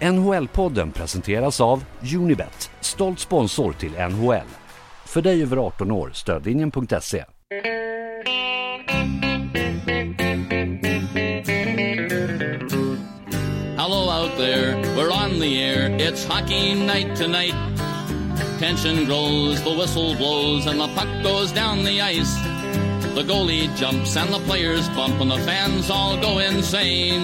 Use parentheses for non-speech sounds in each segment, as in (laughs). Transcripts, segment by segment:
NHL-podden presenteras av Unibet, stolt sponsor till NHL. För dig över 18 år, stödlinjen.se. Hello out there, we're on the air. It's hockey night tonight. Tension grows, the whistle blows, and the puck goes down the ice. The goalie jumps and the players bump and the fans all go insane.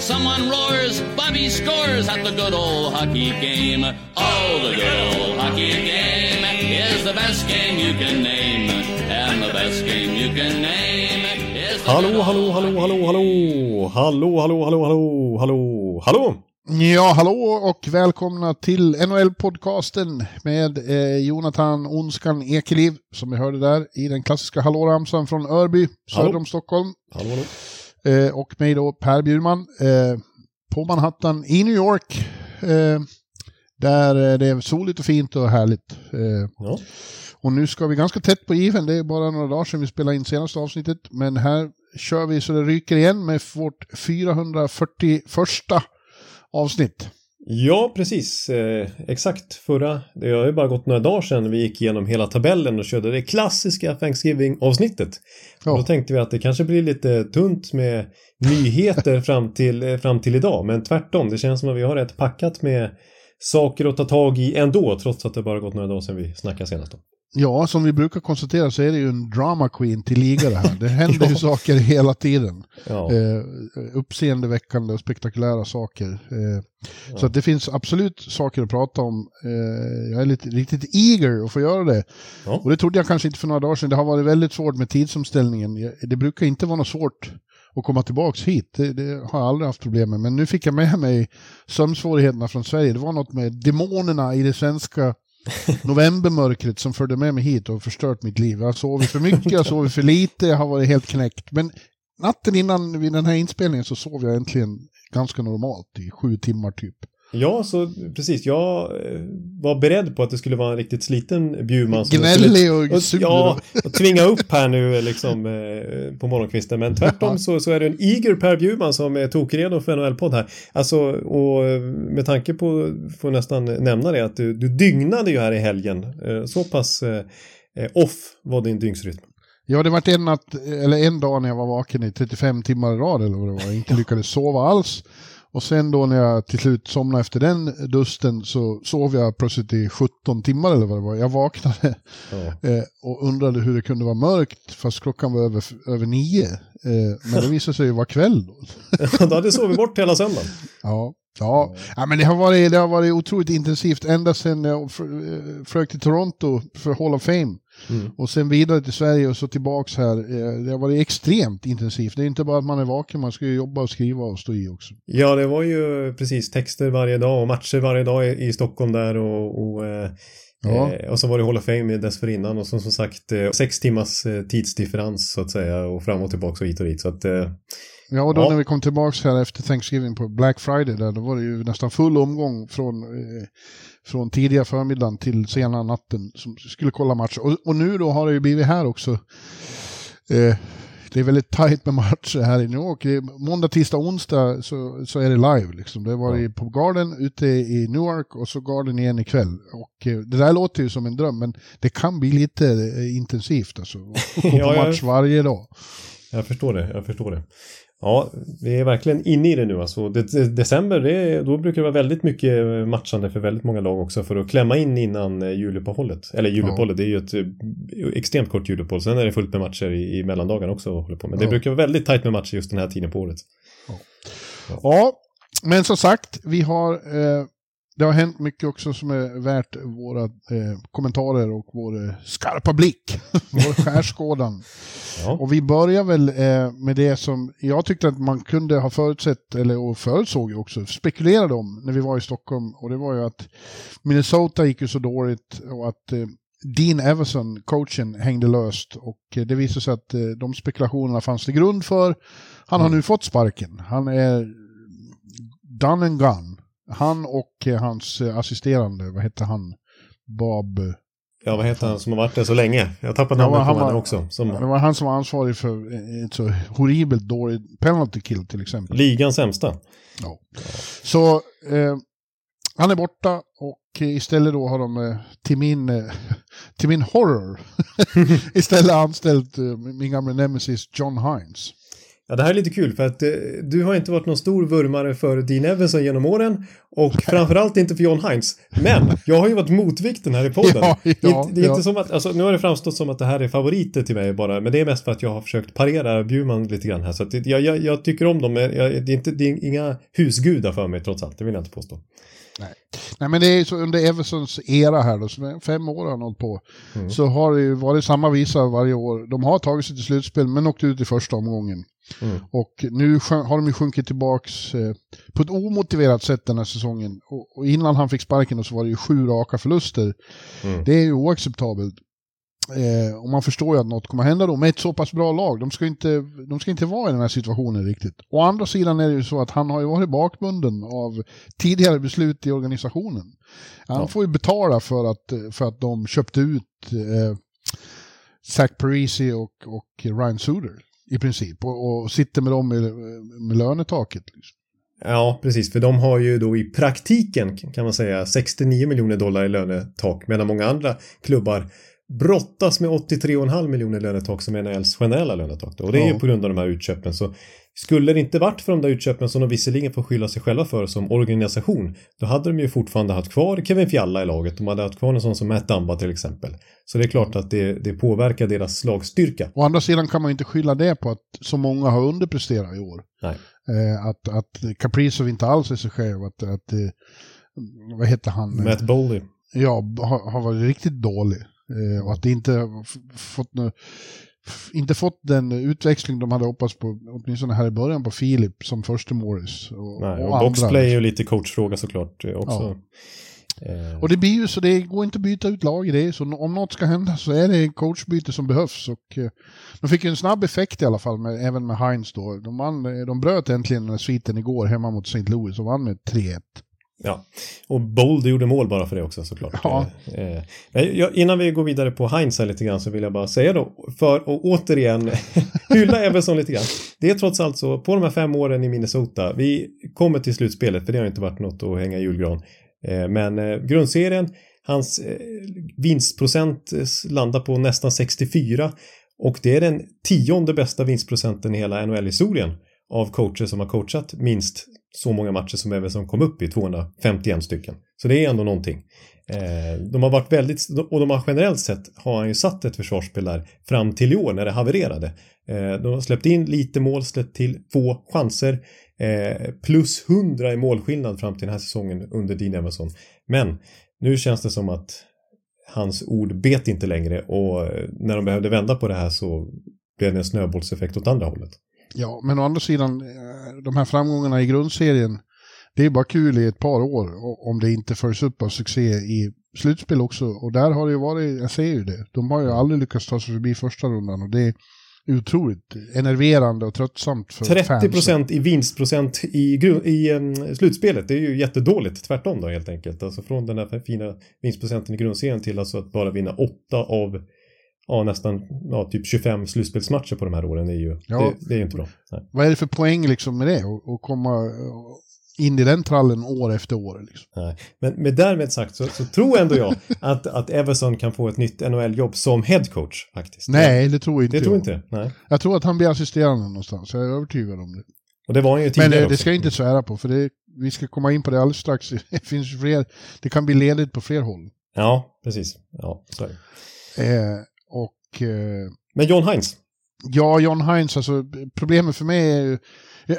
Someone roars, Bobby scores at the good old hockey game. Oh, the good old hockey game is the best game you can name. And the best game you can name is the hello, hello, hello, hello, hallå! Hallå, hallå, hallå, hallå! Ja, hallå och välkomna till NHL-podcasten med eh, Jonathan Onskan Ekeliv som vi hörde där i den klassiska hallåramsan från Örby, Hallå. söder om Stockholm. Hallå, hallå. Eh, och mig då Per Bjurman eh, på Manhattan i New York. Eh, där eh, det är soligt och fint och härligt. Eh, Ja. och nu ska vi ganska tätt på given, det är bara några dagar sedan vi spelade in senaste avsnittet. Men här kör vi så det ryker igen med vårt 441 avsnitt. ja, precis. Eh, exakt. Förra, det har ju bara gått några dagar sedan vi gick igenom hela tabellen och körde det klassiska Thanksgiving-avsnittet. Ja. Då tänkte vi att det kanske blir lite tunt med nyheter (laughs) fram till, eh, fram till idag. Men tvärtom, det känns som att vi har rätt packat med saker att ta tag i ändå, trots att det bara gått några dagar sedan vi snackade senast. Då. Ja, som vi brukar konstatera så är det ju en drama queen till liga det här. Det händer ju (laughs) saker hela tiden. Ja. Eh, uppseendeväckande och spektakulära saker. Eh, Så att det finns absolut saker att prata om. Eh, jag är lite, riktigt eager att få göra det. Ja. Och det trodde jag kanske inte för några dagar sedan. Det har varit väldigt svårt med tidsomställningen. Det brukar inte vara något svårt att komma tillbaks hit. Det, det har jag aldrig haft problem med. Men nu fick jag med mig sömnsvårigheterna från Sverige. Det var något med demonerna i det svenska (laughs) novembermörkret som förde med mig hit och förstört mitt liv. Jag har sovit för mycket, jag har sovit för lite, jag har varit helt knäckt. Men natten innan vid den här inspelningen så sov jag äntligen ganska normalt i sju timmar typ. Ja, så precis. Jag eh, var beredd på att det skulle vara en riktigt sliten Bjurman. som Gnällig och sur. Ja, och tvinga upp här nu liksom eh, på morgonkvisten. Men tvärtom så, så är det en eager Per Bjurman som är tokredo för NHL-podd här. Alltså, och eh, med tanke på, får nästan nämna det, att du, du dygnade ju här i helgen. Eh, Så pass eh, eh, off var din dygnsrytm. Ja, det var en, natt, eller en dag när jag var vaken i 35 timmar i rad eller vad det var. Jag inte lyckades sova alls. Och sen då när jag till slut somnade efter den dusten så sov jag plötsligt i 17 timmar eller vad det var. Jag vaknade Ja. (laughs) eh, och undrade hur det kunde vara mörkt fast klockan var över, över nio. Eh, men det visade sig ju vara kväll då. (laughs) du hade sovit bort hela söndagen. Ja, ja. ja men det har, varit, det har varit otroligt intensivt ända sedan jag eh, flög till Toronto för Hall of Fame. Mm. Och sen vidare till Sverige och så tillbaks här. Eh, Det har varit extremt intensivt. Det är inte bara att man är vaken, man ska ju jobba och skriva och stå i också. Ja, det var ju precis texter varje dag och matcher varje dag i, i Stockholm där och, och, eh, Ja. eh, och så var det Hall of Fame dessförinnan och som, som sagt eh, sex timmars eh, tidsdifferens så att säga och fram och tillbaka och hit och dit. Så att, Ja, och då Ja. när vi kom tillbaks här efter Thanksgiving på Black Friday där, då var det ju nästan full omgång från, från tidiga förmiddagen till sena natten som skulle kolla matcher. Och, och nu då har det ju blivit här också. Eh, det är väldigt tajt med matcher här i New York. Måndag, tisdag, onsdag så, så är det live. Liksom. Det var Ja. på Garden ute i Newark och så Garden igen ikväll. Och eh, det där låter ju som en dröm, men det kan bli lite eh, intensivt alltså. Gå på (laughs) Ja, match varje dag. jag förstår det, jag förstår det. Ja, vi är verkligen inne i det nu alltså. Det, det, december, det, då brukar det vara väldigt mycket matchande för väldigt många lag också för att klämma in innan eh, juluppehållet. Eller juluppehållet, det är ju ett eh, extremt kort juluppehåll. Sen är det fullt med matcher i, i mellandagarna också. och Håller på. Men det Ja. brukar vara väldigt tajt med matcher just den här tiden på året. Ja, men som sagt, vi har, eh, det har hänt mycket också som är värt våra eh, kommentarer och vår eh, skarpa blick, (laughs) vår skärskådan. Ja. Och vi börjar väl eh, med det som jag tyckte att man kunde ha förutsett, eller och förutsåg också, spekulerade om när vi var i Stockholm. Och det var ju att Minnesota gick ju så dåligt och att eh, Dean Everson, coachen, hängde löst. Och eh, det visade sig att eh, de spekulationerna fanns det grund för. Han har nu fått sparken. Han är done and gone. Han och eh, hans eh, assisterande, vad hette han? Bob... Ja, vad heter han som har varit där så länge? Jag tappade Ja, namnet han på var- honom också. Som Det var han som var ansvarig för eh, ett så horribelt dåligt penalty kill till exempel. ligans sämsta. Ja. Så eh, han är borta och istället då har de eh, till min, eh, till min horror (laughs) istället anställt eh, min gamla nemesis John Hines. Ja, det här är lite kul för att eh, du har inte varit någon stor vurmare för Dean Evanson genom åren och framförallt inte för John Hines. Men jag har ju varit motvikten här i podden. Ja, ja, det är ja. inte som att, alltså, nu har det framstått som att det här är favoriter till mig bara, men det är mest för att jag har försökt parera Bjurman lite grann här. Så att jag, jag, jag tycker om dem, men jag, det, är inte, det är inga husgudar för mig trots allt, det vill jag inte påstå. Nej men det är så under Eversons era här då, som är fem år har han hållit på, Mm. så har det ju varit samma visa varje år. De har tagit sig till slutspel men åkt ut i första omgången. Mm. Och nu har de ju sjunkit tillbaks eh, på ett omotiverat sätt den här säsongen. Och, och innan han fick sparken så var det ju sju raka förluster. Mm. Det är ju oacceptabelt. Eh, och man förstår ju att något kommer hända då med ett så pass bra lag. De ska, inte, de ska inte vara i den här situationen riktigt. Å andra sidan är det ju så att han har ju varit bakbunden av tidigare beslut i organisationen. Han Ja. får ju betala för att, för att de köpte ut eh, Zach Parisi och, och Ryan Suder i princip. Och, och sitter med dem med, med lönetaket. Liksom. Ja, precis, för de har ju då i praktiken kan man säga 69 miljoner dollar i lönetak medan många andra klubbar brottas med 83,5 miljoner lönetak som är NHLs generella lönetak. Då. Och det är Ja. ju på grund av de här utköpen. Så skulle det inte varit för de där utköpen som de visserligen får skylla sig själva för som organisation, då hade de ju fortfarande haft kvar Kevin Fialla i laget. De hade haft kvar en sån som Matt Dumba till exempel. Så det är klart att det, det påverkar deras slagstyrka. Å andra sidan kan man ju inte skylla det på att så många har underpresterat i år. Nej. Eh, att, att Kaprizov inte alls är sig själv. Att, att eh, vad heter han? Matt Bowley. Ja, har, har varit riktigt dålig. Eh, och att det inte fått inte fått den utväxling de hade hoppats på, åtminstone här i början, på Filip som första Morris. Och, Nej, och och boxplay är ju lite coachfråga såklart eh, också. Eh, Och det blir ju så, det går inte att byta ut lag i det. Så om något ska hända så är det coachbyte som behövs. Och, eh, de fick ju en snabb effekt i alla fall, med, även med Heinz då. De, vann, de bröt äntligen den sviten igår hemma mot St. Louis och vann med 3-1. Ja, och Bold gjorde mål bara för det också såklart. Ja. Eh, men jag, innan vi går vidare på Heinz här lite grann så vill jag bara säga då, för att återigen (laughs) hylla Everson lite grann. Det är trots allt så, på de här fem åren i Minnesota, vi kommer till slutspelet, för det har inte varit något att hänga i julgran. Eh, men eh, grundserien, hans eh, vinstprocent eh, landar på nästan 64 och det är den tionde bästa vinstprocenten i hela NHL-historien av coacher som har coachat minst så många matcher som även som kom upp i, 251 stycken. Så det är ändå någonting. Eh, de har varit väldigt, och de har generellt sett har han ju satt ett försvarsspel där fram till i år när det havererade. Eh, de har släppt in lite mål, släppt till få chanser, eh, plus 100 i målskillnad fram till den här säsongen under Dean Emerson. Men nu känns det som att hans ord bet inte längre och eh, när de behövde vända på det här så blev det en snöbollseffekt åt andra hållet. Ja, men å andra sidan, eh, de här framgångarna i grundserien, det är bara kul i ett par år om det inte följs upp av succé i slutspel också. Och där har det ju varit, jag ser ju det, de har ju aldrig lyckats ta sig förbi första rundan och det är otroligt enerverande och tröttsamt för 30 fansen. procent i vinstprocent i, i um, slutspelet. Det är ju jättedåligt. Tvärtom då helt enkelt. Alltså från den här fina vinstprocenten i grundserien till alltså att bara vinna 8 av ja, nästan ja, typ 25 slutspelsmatcher på de här åren är ju, Ja. det, det är ju inte bra. Nej. Vad är det för poäng liksom med det? Och komma eh, in i den trallen år efter år. Liksom. Nej. Men med därmed sagt så, så tror ändå jag (laughs) att, att Everson kan få ett nytt NHL-jobb som headcoach faktiskt. Nej, det tror inte Det tror jag. inte det. Nej. Jag tror att han blir assisterande någonstans, jag är övertygad om det. Och det var han ju Men tidigare eh, det också. ska jag inte svära på, för det, vi ska komma in på det alldeles strax. (laughs) Det finns fler, det kan bli ledigt på fler håll. Ja, precis. Ja, så är det. Eh, och eh, Men John Hines. ja, John Hines, alltså problemet för mig är ju... Jag,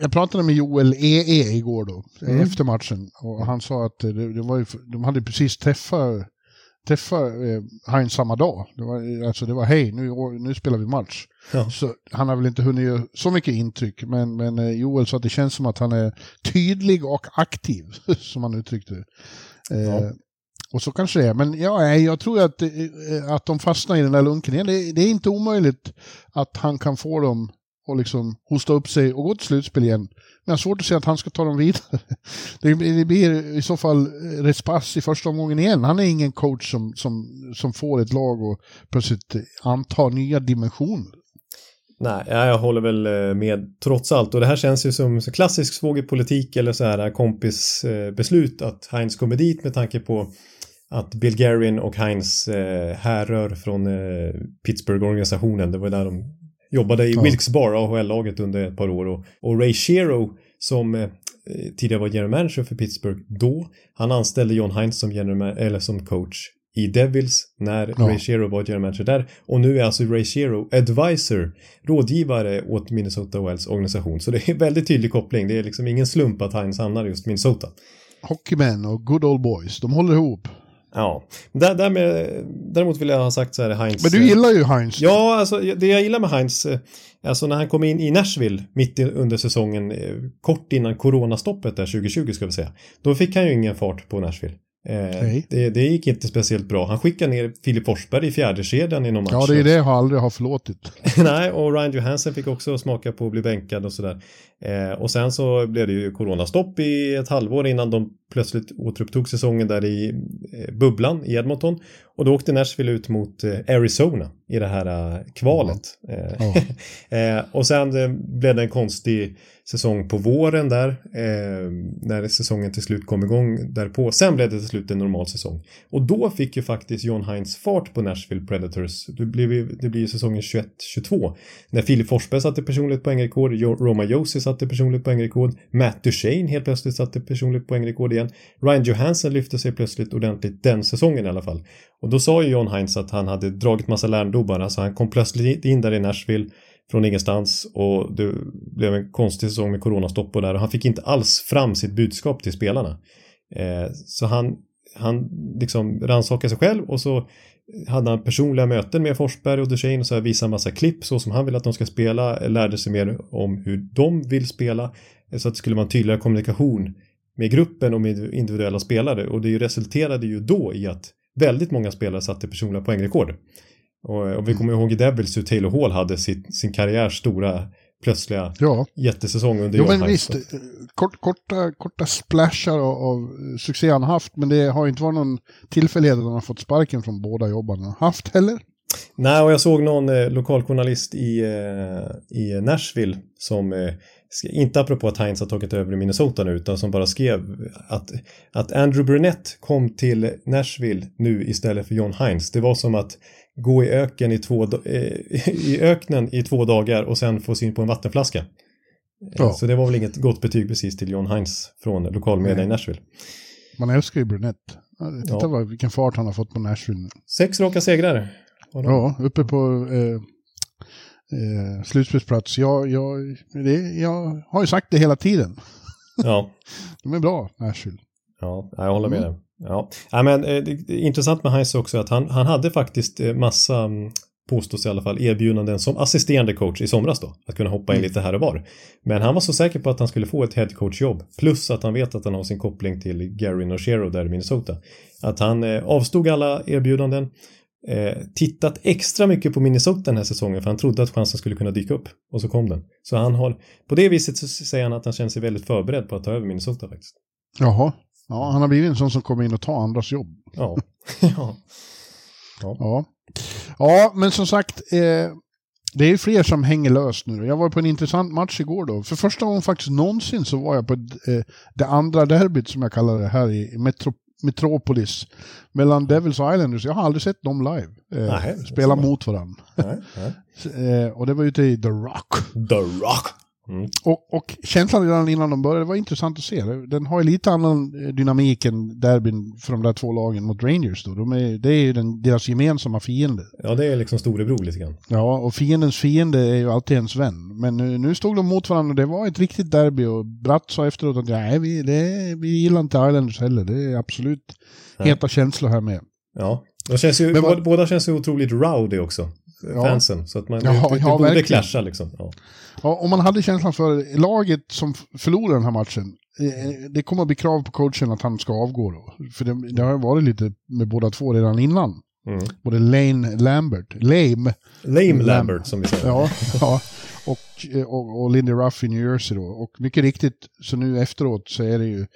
jag pratade med Joel EE igår då, Mm. efter matchen. Och han sa att det, det var ju, de hade precis träffat, träffat eh, Heinz samma dag. Det var, alltså det var hej, nu, nu spelar vi match. Ja. Så han har väl inte hunnit göra så mycket intryck, men, men eh, Joel sa att det känns som att han är tydlig och aktiv, (laughs) som han uttryckte det. Eh, Ja. Och så kanske det är, men ja, jag tror att, eh, eh, att de fastnar i den där lunken igen. Det, det är inte omöjligt att han kan få dem att liksom hosta upp sig och gå till slutspel igen. Men jag har svårt att se att han ska ta dem vidare. (laughs) Det, det blir i så fall eh, Respass i första omgången igen. Han är ingen coach som, som, som får ett lag att plötsligt anta nya dimensioner. Nej, jag håller väl med trots allt. Och det här känns ju som klassisk svågerpolitik eller så här kompisbeslut att Heinz kommer dit med tanke på att Bill Guerin och Heinz eh, härrör från eh, Pittsburgh-organisationen. Det var där de jobbade i ja. Wilkes-Barre, AHL-laget under ett par år. Och, och Ray Shero som eh, tidigare var general manager för Pittsburgh då, han anställde John Heinz som, general eller som coach i Devils när ja. Ray Shero var general manager där. Och nu är alltså Ray Shero advisor, rådgivare åt Minnesota Wells organisation. Så det är väldigt tydlig koppling. Det är liksom ingen slump att Heinz hamnar just Minnesota. Hockeymän och good old boys, de håller ihop. Ja, där, därmed, däremot vill jag ha sagt så här Heinz. Men du gillar ju Heinz. Ja, alltså det jag gillar med Heinz, eh, alltså när han kom in i Nashville mitt under säsongen, eh, kort innan coronastoppet där 2020 ska vi säga, då fick han ju ingen fart på Nashville. Eh, det, det, gick inte speciellt bra. Han skickade ner Filip Forsberg i fjärde kedjan i någon match. Ja, det är det jag aldrig har förlåtit. (laughs) Nej, och Ryan Johansson fick också smaka på att bli bänkad och sådär. Eh, och sen så blev det ju coronastopp i ett halvår innan de plötsligt återupptog säsongen där i eh, bubblan i Edmonton. Och då åkte Nashville ut mot eh, Arizona i det här uh, kvalet. Mm. Oh. (laughs) och sen blev det en konstig säsong på våren där. Eh, när säsongen till slut kom igång därpå. Sen blev det till slut en normal säsong. Och då fick ju faktiskt John Heinz fart på Nashville Predators. Det blev, det blir säsongen 21-22. När Filip Forsberg satte personligt poängrekord, Roma Josi satte personligt poängrekord, Matt Duchene helt plötsligt satte personligt poängrekord igen. Ryan Johansson lyfte sig plötsligt ordentligt den säsongen i alla fall. Och då sa ju John Heinz att han hade dragit massa lärdomar, alltså han kom plötsligt in där i Nashville från ingenstans och det blev en konstig säsong med coronastopp och där. Och han fick inte alls fram sitt budskap till spelarna. Eh, så han, han liksom rannsakade sig själv och så hade han personliga möten med Forsberg och Duchene och så här visade en massa klipp så som han vill att de ska spela, lärde sig mer om hur de vill spela. Eh, så att det skulle vara en tydligare kommunikation med gruppen och med individuella spelare. Och det resulterade ju då i att väldigt många spelare satte personliga poängrekord. Och, och vi kommer ihåg i Devils hur Taylor Hall hade sitt, sin karriärs stora plötsliga ja. jättesäsong under Jo men visst, kort, korta, korta splashar av, av succé han haft, men det har inte varit någon tillfällighet att han har fått sparken från båda jobben han haft heller. Nej, och jag såg någon eh, lokaljournalist i, eh, i Nashville som eh, inte apropå att Heinz har tagit över i Minnesota nu utan som bara skrev att, att Andrew Brunett kom till Nashville nu istället för John Heinz. Det var som att gå i, öken i, två, eh, (laughs) i öknen i två dagar och sen få syn på en vattenflaska. Ja. Så det var väl inget gott betyg precis till John Heinz från lokalmedia i Nashville. Man älskar ju Brunett. Titta ja. vad, vilken fart han har fått på Nashville. Sex raka segrar. Ja, uppe på eh, eh, slutspelsplats. Jag, jag, det, jag har ju sagt det hela tiden. Ja. (laughs) De är bra, Nashville. Ja, jag håller med mm. dig. Ja, ja men eh, det intressant med Heinz också att han, han hade faktiskt eh, massa mm, påstås i alla fall erbjudanden som assisterande coach i somras då. Att kunna hoppa in mm. lite här och var. Men han var så säker på att han skulle få ett headcoach-jobb. Plus att han vet att han har sin koppling till Gary Nochero där i Minnesota. Att han eh, avstod alla erbjudanden. Eh, tittat extra mycket på Minnesota den här säsongen för han trodde att chansen skulle kunna dyka upp. Och så kom den. Så han har, på det viset så säger han att han känner sig väldigt förberedd på att ta över Minnesota faktiskt. Jaha, Ja, han har blivit en sån som kommer in och tar andras jobb. Ja. (laughs) ja. ja. ja. ja. men som sagt, eh, det är fler som hänger löst nu. Jag var på en intressant match igår då. För första gången faktiskt någonsin så var jag på eh, det andra derbyt som jag kallar det här i Metro Metropolis. Mellan Devils och Islanders. Jag har aldrig sett dem live. Eh, nej, spela mot varandra. Nej, nej. (laughs) eh, och det var ute i The Rock. The Rock. Mm. Och, och, känslan redan innan de började var intressant att se. Den har ju lite annan eh, dynamik än derbyn för de där två lagen mot Rangers. Då. De är, det är ju den, deras gemensamma fiende. Ja, det är liksom storebror lite grann. Ja, och fiendens fiende är ju alltid ens vän. Men nu, nu stod de mot varandra och det var ett riktigt derby. Och Bratt sa efteråt att nej, vi, det, vi gillar inte Islanders heller. Det är absolut nej. heta känslor här med. Ja, de känns ju, Men, båda, båda känns ju otroligt rowdy också fansen. Ja. Så att man ja, det, det ja, borde clasha liksom. Ja. ja, om man hade känslan för laget som förlorar den här matchen. Eh, det kommer att bli krav på coachen att han ska avgå då. För det, det har varit lite med båda två redan innan. Mm. Både Lane Lambert, Lame. Lame Lambert som vi säger. Ja, ja. Och, och, och Lindy Ruff i New Jersey då. Och mycket riktigt, så nu efteråt så är det ju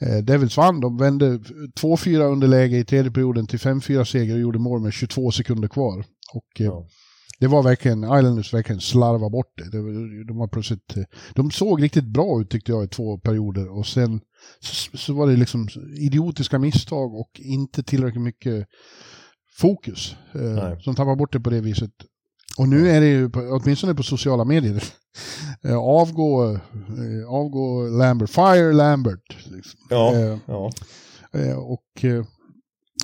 eh, Devils vann. De vände 2-4 underläge i tredje perioden till 5-4 seger och gjorde mål med 22 sekunder kvar. Och eh, ja. det var verkligen, Islanders verkligen slarva bort det. de, var plötsligt, de såg riktigt bra ut tyckte jag i två perioder och sen så, så var det liksom idiotiska misstag och inte tillräckligt mycket fokus. Eh, som tappar bort det på det viset. Och nu är det ju, åtminstone på sociala medier, (laughs) eh, avgå, eh, avgå Lambert, fire Lambert. Liksom. Ja, eh, ja. Eh, och eh,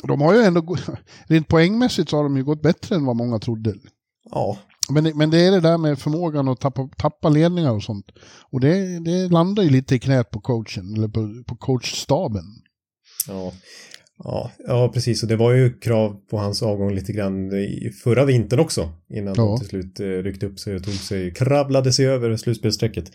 de har ju ändå, (laughs) rent poängmässigt så har de ju gått bättre än vad många trodde. Ja. Men, men det är det där med förmågan att tappa, tappa ledningar och sånt. Och det, det landar ju lite i knät på coachen, eller på, på coachstaben. Ja. Ja, ja, precis. Och det var ju krav på hans avgång lite grann förra vintern också. Innan ja. de till slut eh, ryckte upp sig och tog sig, kravlade sig över slutspelsstrecket.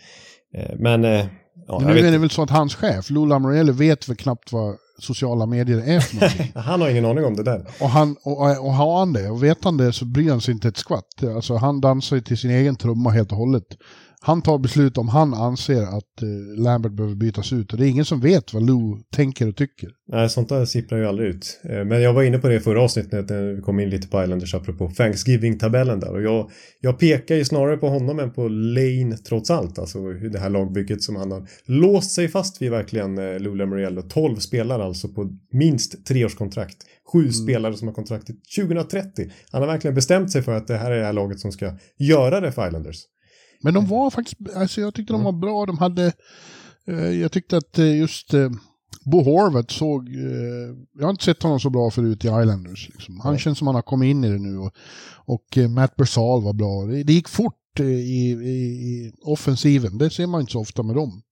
Eh, men... Eh, ja, Men nu är det väl så att hans chef, Lou Lamoriello, vet väl knappt vad sociala medier är för någonting. (laughs) han har ingen aning om det där. Och, han, och, och har han det, och vet han det så bryr han sig inte ett skvatt. Alltså han dansar ju till sin egen trumma helt och hållet han tar beslut om han anser att eh, Lambert behöver bytas ut. Och det är ingen som vet vad Lou tänker och tycker. Nej, sånt där sipprar ju aldrig ut. Eh, men jag var inne på det i förra avsnittet när vi kom in lite på Islanders apropå Thanksgiving-tabellen där. Och jag, jag pekar ju snarare på honom än på Lane trots allt. Alltså det här lagbygget som han har låst sig fast vid verkligen, eh, Lou Lamoriello. 12 spelare alltså på minst treårskontrakt. Sju mm. spelare som har kontraktet 2030. Han har verkligen bestämt sig för att det här är det här laget som ska göra det för Islanders. Men de var faktiskt, alltså jag tyckte de mm. var bra. De hade, eh, jag tyckte att eh, just eh, Bo Horvath såg, eh, jag har inte sett honom så bra förut i Islanders. Liksom. Han mm. känns som han har kommit in i det nu. Och, och eh, Matt Bersal var bra. Det, det gick fort eh, i, i, i, offensiven, det ser man inte så ofta med dem.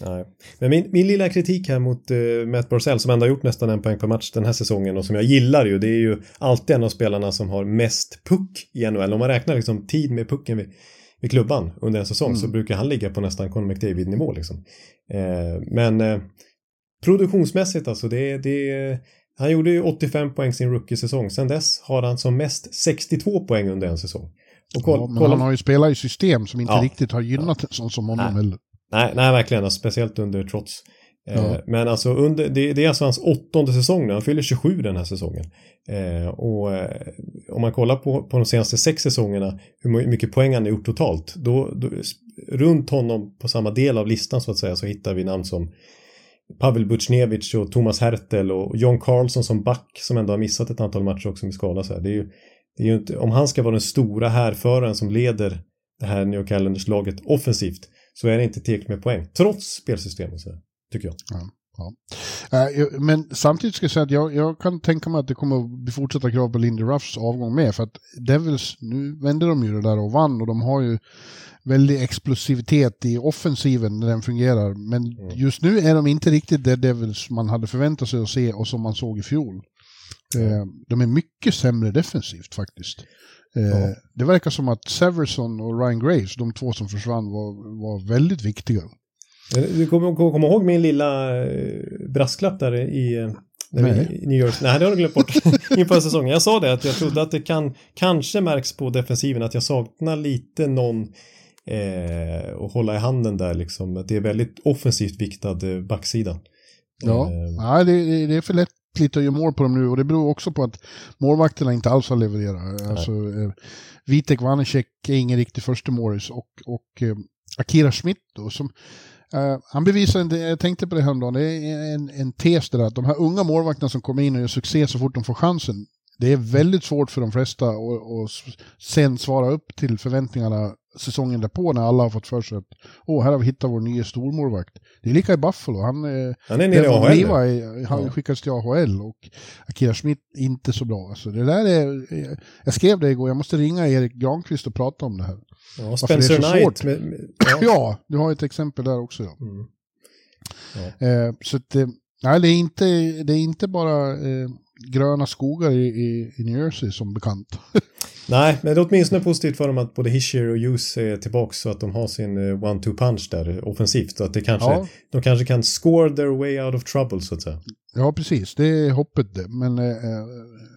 Nej. Men min, min lilla kritik här mot uh, Matt Barzell som ändå har gjort nästan en poäng per match den här säsongen och som jag gillar ju det är ju alltid en av spelarna som har mest puck i NHL. Om man räknar liksom tid med pucken vid, i klubban under en säsong mm. så brukar han ligga på nästan Conor McDavid-nivå. Liksom. Eh, men eh, produktionsmässigt alltså, det, det, han gjorde ju 85 poäng sin rookie-säsong. Sen dess har han som mest 62 poäng under en säsong. Och koll, ja, men kolla... han har ju spelat i system som inte ja. riktigt har gynnat ja. en sån som honom heller. Nej, nej, verkligen. Alltså, speciellt under trots. Ja. Eh, men alltså under, det, det, är alltså hans åttonde säsong nu. Han fyller 27 den här säsongen. Eh, och eh, om man kollar på, på de senaste sex säsongerna hur mycket poäng han har gjort totalt. Då, då, runt honom på samma del av listan så att säga så hittar vi namn som Pavel Butjnevitj och Thomas Hertel och John Carlson som back som ändå har missat ett antal matcher också med skada. Så här. Det är ju, det är ju inte, om han ska vara den stora härföraren som leder det här New Calendars laget offensivt så är det inte tillräckligt med poäng trots spelsystemet. Så här tycker jag. Ja. Ja. Uh, men samtidigt ska jag säga att jag, jag, kan tänka mig att det kommer att bli fortsatta krav på Lindy Ruffs avgång med. För att Devils, nu vände de ju det där och vann och de har ju väldig explosivitet i offensiven när den fungerar. Men mm. just nu är de inte riktigt det Devils man hade förväntat sig att se och som man såg i fjol. Uh, de är mycket sämre defensivt faktiskt. Uh, ja. Det verkar som att Severson och Ryan Graves, de två som försvann, var, var väldigt viktiga. Du kommer, kommer ihåg min lilla eh, brasklapp där i eh, Nej. New York. Nej, det har du glömt bort (laughs) inför säsongen. Jag sa det att jag trodde att det kan kanske märks på defensiven att jag saknar lite någon eh, att hålla i handen där liksom. Att det är väldigt offensivt viktad eh, backsida. Ja, eh. Nej, det, det, är för lätt lite att göra mål på dem nu och det beror också på att målvakterna inte alls har levererat. Alltså, eh, Vitek Vanecek är ingen riktig första målis och, och eh, Akira Schmidt då, som Uh, han bevisar inte, jag tänkte på det häromdagen, det är en, en tes där att de här unga målvakterna som kommer in och gör succé så fort de får chansen, det är väldigt svårt för de flesta att sen svara upp till förväntningarna säsongen därpå när alla har fått för sig att åh, här har vi hittat vår nya stormålvakt. Det är lika i Buffalo. Han, eh, han är nere i AHL. Levi, han ja. till AHL och Akira Schmidt inte så bra. Alltså, det där är, jag skrev det igår, jag måste ringa Erik Granqvist och prata om det här. Ja, Spencer Knight. Med, med, ja. ja. du har ett exempel där också. Ja. Mm. ja. Eh, så att, eh, nej, det, är inte, det är inte bara eh, gröna skogar i, i, i New Jersey som bekant. (laughs) Nej, men det är åtminstone positivt för dem att både Hischer och Hughes är tillbaka så att de har sin eh, one-two punch där offensivt. Så att det kanske, ja. de kanske kan score their way out of trouble så att säga. Ja, precis. Det är hoppet det. Men äh,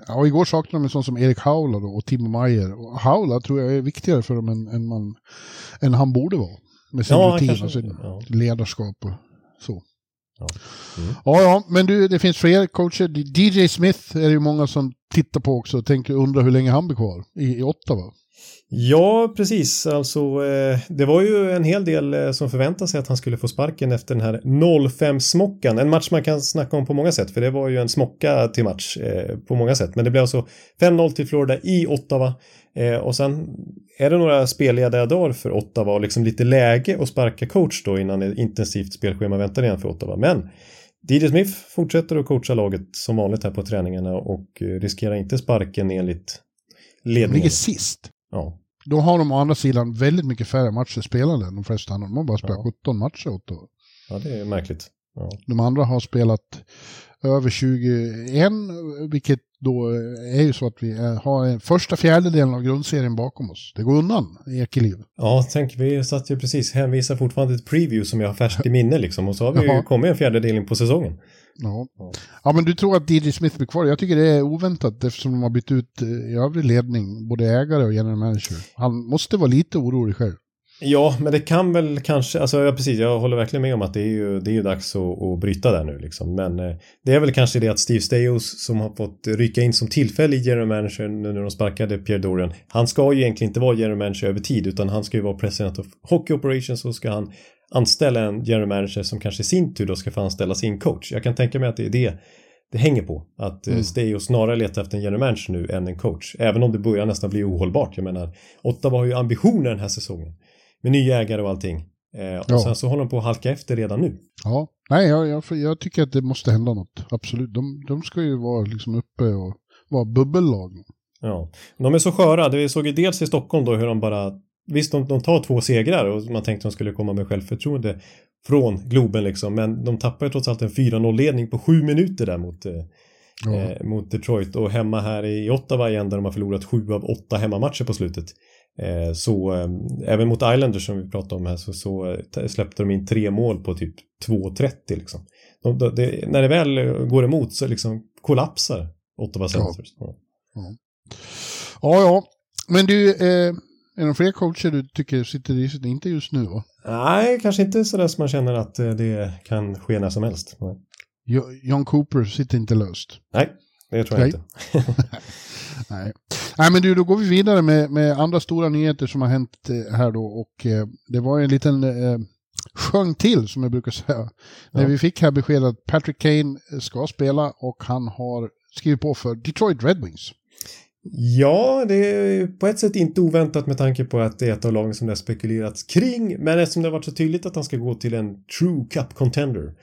ja, igår saknade de en sån som Erik Haula då, och Timo Meyer. Och Haula tror jag är viktigare för dem än, än, man, än han borde vara. Med sin ja, rutin och sin ja. ledarskap och så. Ja. Mm. ja, ja, men du, det finns fler coacher. DJ Smith är det ju många som tittar på också och tänker undra hur länge han blir kvar i, i Ottawa. Ja, precis. Alltså, eh, det var ju en hel del eh, som förväntade sig att han skulle få sparken efter den här 0-5-smockan. En match man kan snacka om på många sätt, för det var ju en smocka till match eh, på många sätt. Men det blev alltså 5-0 till Florida i Ottawa. Och sen är det några spellediga dagar för Ottawa och liksom lite läge att sparka coach då innan ett intensivt spelschema väntar igen för Ottawa. Men DJ Smith fortsätter att coacha laget som vanligt här på träningarna och riskerar inte sparken enligt ledningen. De ligger sist. Ja. Då har de å andra sidan väldigt mycket färre matcher spelade än de flesta andra. De har bara spelat ja. 17 matcher åt då. Ja, det är märkligt. Ja. De andra har spelat över 21, vilket då är ju så att vi har en första fjärdedelen av grundserien bakom oss. Det går undan i Ekeliv. Ja, tänk, vi satt ju precis, hänvisar fortfarande till ett preview som jag har färskt i minne liksom och så har vi ju kommit en fjärdedel in på säsongen. Ja. ja, men du tror att DJ Smith blir kvar? Jag tycker det är oväntat eftersom de har bytt ut eh, i övrig ledning, både ägare och general manager. Han måste vara lite orolig själv. Ja, men det kan väl kanske, alltså ja, precis, jag håller verkligen med om att det är ju, det är ju dags att, att bryta där nu liksom. Men eh, det är väl kanske det att Steve Staios som har fått rycka in som tillfällig general manager nu när de sparkade Pierre Dorian. Han ska ju egentligen inte vara general manager över tid utan han ska ju vara president of hockey operations och ska han anställa en general manager som kanske i sin tur då ska få anställa sin coach. Jag kan tänka mig att det är det det hänger på. Att eh, mm. Steo snarare letar efter en general manager nu än en coach. Även om det börjar nästan bli ohållbart. Jag menar, Ottawa har ju ambitioner den här säsongen. Med nya ägare och allting. Eh, och ja. sen så håller de på att halka efter redan nu. Ja, nej jag, jag, jag tycker att det måste hända något. Absolut. De, de ska ju vara liksom uppe och vara bubbellag. Ja, de är så sköra. Det vi såg ju dels i Stockholm då hur de bara Visst, de, de tar två segrar och man tänkte att de skulle komma med självförtroende från Globen liksom. Men de tappar ju trots allt en 4-0-ledning på sju minuter där mot, ja. eh, mot Detroit. Och hemma här i Ottawa igen där de har förlorat sju av åtta hemmamatcher på slutet. Eh, så eh, även mot Islanders som vi pratade om här så, så eh, släppte de in tre mål på typ 2.30 liksom. De, de, det, när det väl går emot så liksom kollapsar Ottawa Senators. Ja. Ja. ja, ja. Men du, eh, är det fler coacher du tycker sitter i riset? Inte just nu va? Nej, kanske inte sådär som man känner att eh, det kan ske när som helst. John Cooper sitter inte löst? Nej, det tror jag Nej. inte. (laughs) (laughs) Nej. Nej, men du, då går vi vidare med, med andra stora nyheter som har hänt eh, här då. Och eh, det var en liten eh, sjöng till, som jag brukar säga. Ja. När vi fick här beskedet att Patrick Kane ska spela och han har skrivit på för Detroit Red Wings. Ja, det är på ett sätt inte oväntat med tanke på att det är ett av lagen som det har spekulerats kring. Men eftersom det har varit så tydligt att han ska gå till en true cup contender.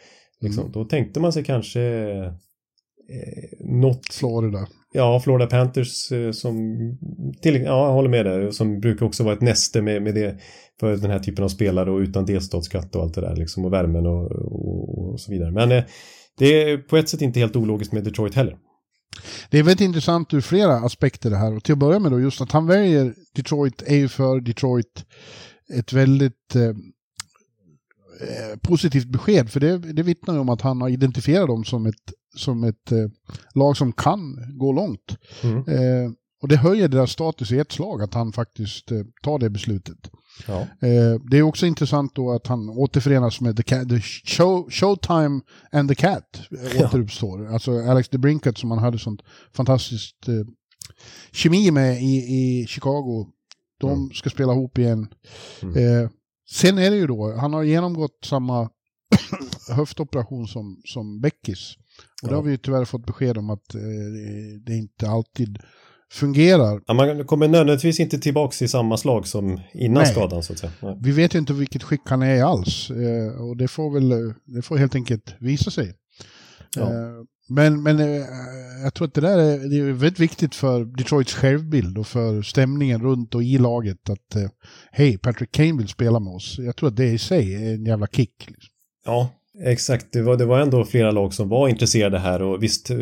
Liksom, mm. Då tänkte man sig kanske eh, något... Florida. Ja, Florida Panthers eh, som... Till, ja, jag håller med där. Som brukar också vara ett näste med, med det för den här typen av spelare och utan delstatsskatt och allt det där liksom och värmen och, och, och så vidare. Men eh, det är på ett sätt inte helt ologiskt med Detroit heller. Det är väldigt intressant ur flera aspekter det här. Och till att börja med då just att han väljer Detroit är ju för Detroit ett väldigt eh, eh, positivt besked. För det, det vittnar om att han har identifierat dem som ett, som ett eh, lag som kan gå långt. Mm. Eh, och det höjer deras status i ett slag att han faktiskt eh, tar det beslutet. Ja. Eh, det är också intressant då att han återförenas med The, Cat, the show, Showtime and the Cat ja. återuppstår. Alltså Alex DeBrincat som han hade sånt fantastiskt eh, kemi med i, i Chicago. De mm. ska spela ihop igen. Mm. Eh, sen är det ju då, han har genomgått samma (coughs) höftoperation som, som Beckis. Och ja. det har vi ju tyvärr fått besked om att eh, det inte alltid fungerar. Ja, man kommer nödvändigtvis inte tillbaka i samma slag som innan Nej. skadan så att säga. Nej. Vi vet ju inte vilket skick han är i alls. Eh, och det får väl det får helt enkelt visa sig. Ja. Eh, men, men eh, jag tror att det där är, det är väldigt viktigt för Detroits självbild och för stämningen runt och i laget att eh, hej, Patrick Kane vill spela med oss. Jag tror att det i sig är en jävla kick. Liksom. Ja, Exakt, det var, det var ändå flera lag som var intresserade här och visst, eh,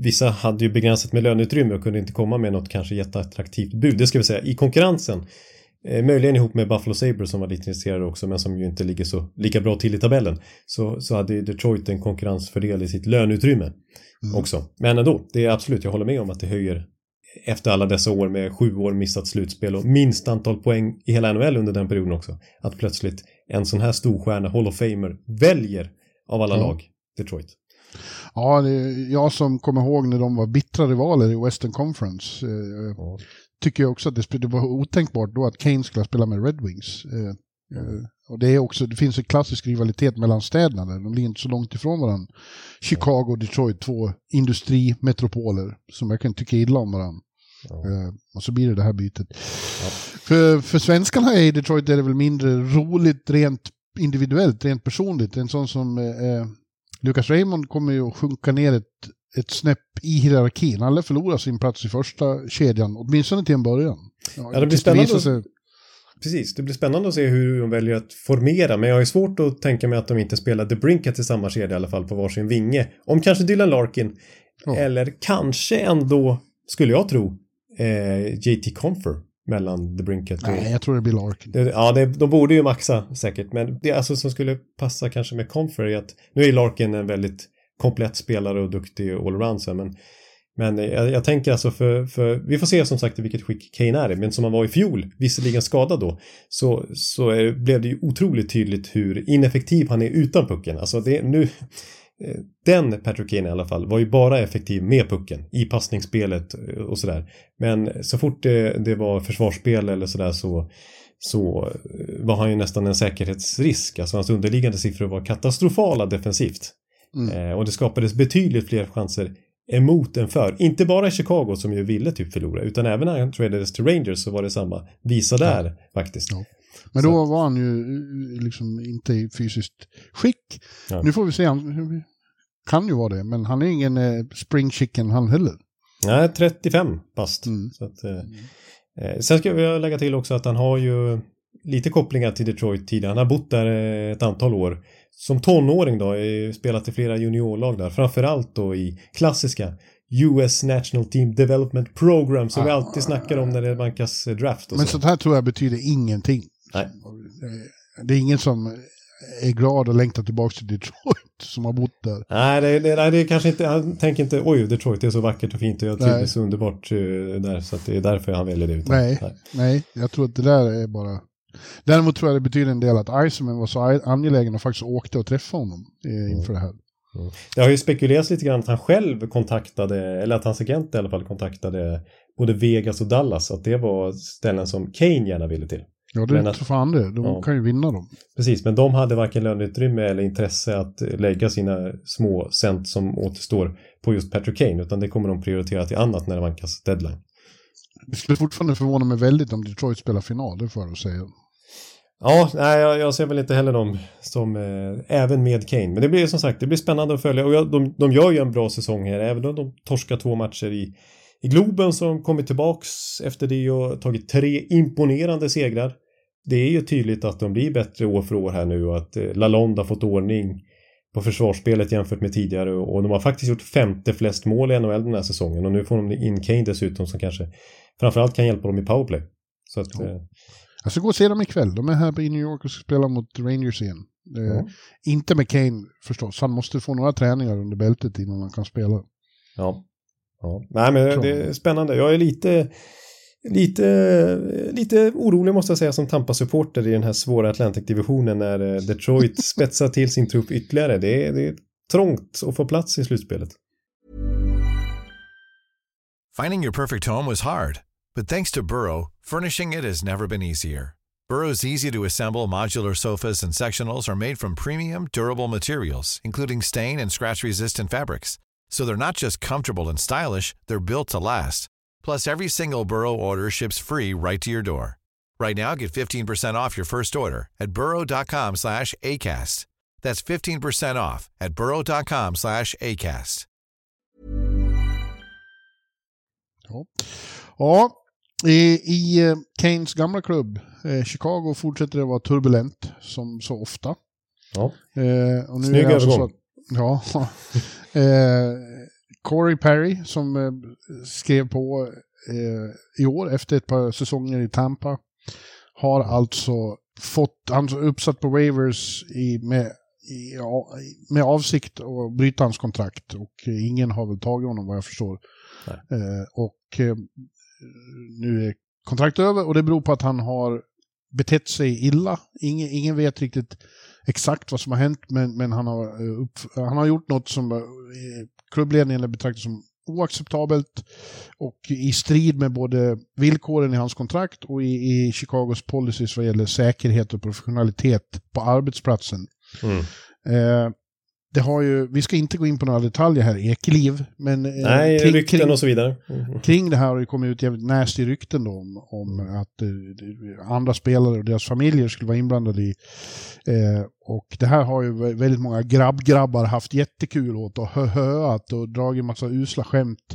vissa hade ju begränsat med löneutrymme och kunde inte komma med något kanske jätteattraktivt bud. Det ska vi säga, i konkurrensen. Eh, möjligen ihop med Buffalo Sabres som var lite intresserade också men som ju inte ligger så lika bra till i tabellen. Så, så hade Detroit en konkurrensfördel i sitt löneutrymme mm. också. Men ändå, det är absolut, jag håller med om att det höjer efter alla dessa år med sju år missat slutspel och minst antal poäng i hela NHL under den perioden också. Att plötsligt en sån här storstjärna, Hall of Famer, väljer av alla ja. lag Detroit. Ja, jag som kommer ihåg när de var bittra rivaler i Western Conference. Eh, ja. tycker jag också att det, det var otänkbart då att Kane skulle spela med Red Wings. Eh, eh, och det, är också, det finns en klassisk rivalitet mellan städerna där, de ligger inte så långt ifrån varandra. Chicago och Detroit, två industrimetropoler som verkligen tycker illa om varandra. Ja. Uh, och så blir det det här bytet. Ja. För, för svenskarna i Detroit är det väl mindre roligt rent individuellt, rent personligt. En sån som uh, Lucas Raymond kommer ju att sjunka ner ett, ett snäpp i hierarkin. Han lär förlora sin plats i första kedjan, åtminstone till en början. Ja, ja det blir spännande. Sig... Precis, det blir spännande att se hur de väljer att formera, men jag har ju svårt att tänka mig att de inte spelar The Brinket i samma kedja i alla fall på varsin vinge. Om kanske Dylan Larkin, ja. eller kanske ändå, skulle jag tro, eh, JT Confer mellan The Brinket och... Nej, jag tror det blir Larkin. Det, ja, det, de borde ju maxa säkert, men det alltså som skulle passa kanske med Confer är att nu är Larkin en väldigt komplett spelare och duktig allround men men jag, jag, tänker alltså för, för, vi får se som sagt i vilket skick Kane är men som han var i fjol, visserligen skadad då, så, så är, blev det ju otroligt tydligt hur ineffektiv han är utan pucken. Alltså det, nu, den Patrick Kane i alla fall var ju bara effektiv med pucken i passningsspelet eh, och sådär. Men så fort det, det var försvarsspel eller sådär så, så eh, var han ju nästan en säkerhetsrisk. Alltså hans underliggande siffror var katastrofala defensivt. Mm. Eh, och det skapades betydligt fler chanser emot än för. Inte bara i Chicago som ju ville typ förlora utan även när han tradades till Rangers så var det samma visa där ja. faktiskt. Ja. Men då var han ju liksom inte i fysiskt skick. Ja. Nu får vi se, han kan ju vara det, men han är ingen eh, spring chicken han heller. Nej, 35 bast. Mm. Så att, eh, eh, sen ska vi lägga till också att han har ju lite kopplingar till Detroit tidigare. Han har bott där eh, ett antal år. Som tonåring då, spelat i flera juniorlag där. Framförallt då i klassiska US National Team Development Program som ah, vi alltid snackar om när det vankas draft. Men så. sånt här tror jag betyder ingenting. Nej. Det är ingen som är glad och längtar tillbaka till Detroit som har bott där. Nej, det, det, nej, det är kanske inte, han tänker inte oj Detroit det är så vackert och fint och jag trivs så underbart uh, där så att det är därför han väljer det. Utan, nej, nej, nej, jag tror att det där är bara Däremot tror jag det betyder en del att Iceman var så angelägen och faktiskt åkte och träffade honom eh, inför det här. Mm. Det har ju spekulerats lite grann att han själv kontaktade, eller att hans agent i alla fall kontaktade både Vegas och Dallas, att det var ställen som Kane gärna ville till. Ja, det är fan det. De ja. kan ju vinna dem. Precis, men de hade varken löneutrymme eller intresse att lägga sina små cent som återstår på just Patrick Kane, utan det kommer de prioritera till annat när det vankas deadline. Det skulle fortfarande förvåna mig väldigt om Detroit spelar final, det får jag säga. Ja, nej, jag, jag ser väl inte heller dem som, eh, även med Kane. Men det blir som sagt, det blir spännande att följa. Och jag, de, de gör ju en bra säsong här, även om de torskar två matcher i, i Globen som kommit tillbaks efter det och tagit tre imponerande segrar. Det är ju tydligt att de blir bättre år för år här nu och att eh, Lalonde har fått ordning på försvarsspelet jämfört med tidigare och de har faktiskt gjort femte flest mål i NHL den här säsongen och nu får de in Kane dessutom som kanske framförallt kan hjälpa dem i powerplay. Så att, ja. eh, jag ska gå och se dem ikväll. De är här i New York och ska spela mot Rangers igen. Eh, Inte med Kane förstås. Han måste få några träningar under bältet innan han kan spela. Ja. Ja. Nej men det är spännande. Jag är lite Lite, lite orolig måste jag säga som Tampa-supporter i den här svåra Atlantic-divisionen när eh, Detroit (laughs) spetsar till sin trupp ytterligare. Det är, det är trångt att få plats i slutspelet. Finding your perfect home was hard, but thanks to Burrow, furnishing it has never been easier. Burrow's easy-to-assemble modular sofas and sectionals are made from premium, durable materials, including stain and scratch-resistant fabrics. So they're not just comfortable and stylish, they're built to last. Plus, every single Burrow order ships free right to your door. Right now, get 15% off your first order at burrow.com slash ACAST. That's 15% off at burrow.com slash ACAST. Ja, ja i, i eh, Keynes gamla klubb, eh, Chicago, fortsätter det vara turbulent som så ofta. Ja. Eh, och nu Snygg övergång. ja. (laughs) eh, Corey Perry som eh, skrev på eh, i år efter ett par säsonger i Tampa har alltså fått, han uppsatt på waivers i, med, i, med avsikt att bryta hans kontrakt och ingen har väl tagit honom vad jag förstår. Eh, och eh, nu är kontraktet över och det beror på att han har betett sig illa. Ingen, ingen vet riktigt exakt vad som har hänt men, men han, har, eh, upp, han har gjort något som klubbledningen betraktar som oacceptabelt och i strid med både villkoren i hans kontrakt och i, i Chicagos policies vad gäller säkerhet och professionalitet på arbetsplatsen. Mm. Eh, det har ju, vi ska inte gå in på några detaljer här, Ekeliv, men... eh, Nej, kring- rykten kring- och så vidare. Mm. kring det här har det kommit ut jävligt nasty rykten då om, om att eh, andra spelare och deras familjer skulle vara inblandade i. Eh, och det här har ju vä- väldigt många grabbgrabbar haft jättekul åt och hö-höat och dragit massa usla skämt.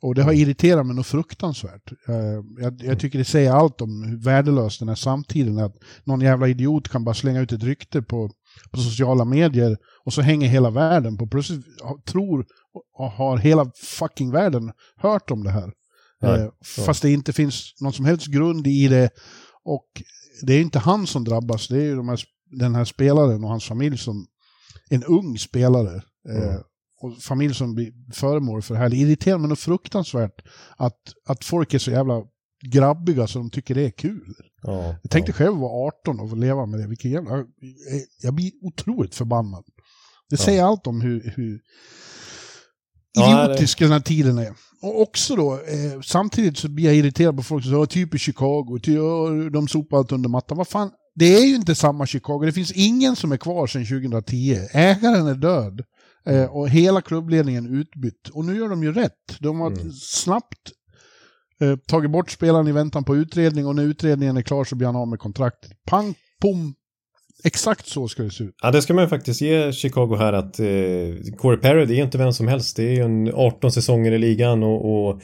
Och det har irriterat mig något fruktansvärt. Eh, jag, jag tycker det säger allt om hur värdelös den här samtiden är. Att någon jävla idiot kan bara slänga ut ett rykte på, på sociala medier och så hänger hela världen på. Plötsligt tror och har hela fucking världen hört om det här. Nej, Eh, fast det inte finns någon som helst grund i det. Och det är inte han som drabbas, det är ju de här, den här spelaren och hans familj som en ung spelare. Eh, Mm. och familj som blir föremål för det här. Det irriterar mig något fruktansvärt att, att folk är så jävla grabbiga så de tycker det är kul. Ja, Jag tänkte ja. själv vara 18 och leva med det. Vilken jävla... jag- blir otroligt förbannad. Det Ja. säger allt om hur, hur Ja, idiotisk den här tiden är. Och också då, eh, samtidigt så blir jag irriterad på folk som säger typ i Chicago, ty, ja, de sopar allt under mattan. Vad fan, det är ju inte samma Chicago. Det finns ingen som är kvar sedan 2010. Ägaren är död. Eh, och hela klubbledningen utbytt. Och nu gör de ju rätt. De har Mm. snabbt eh, tagit bort spelaren i väntan på utredning och när utredningen är klar så blir han av med kontraktet. Pang, pom. Exakt så ska det se ut. Ja, det ska man ju faktiskt ge Chicago här att eh, Corey Perry, det är inte vem som helst. Det är ju en 18 säsonger i ligan och, och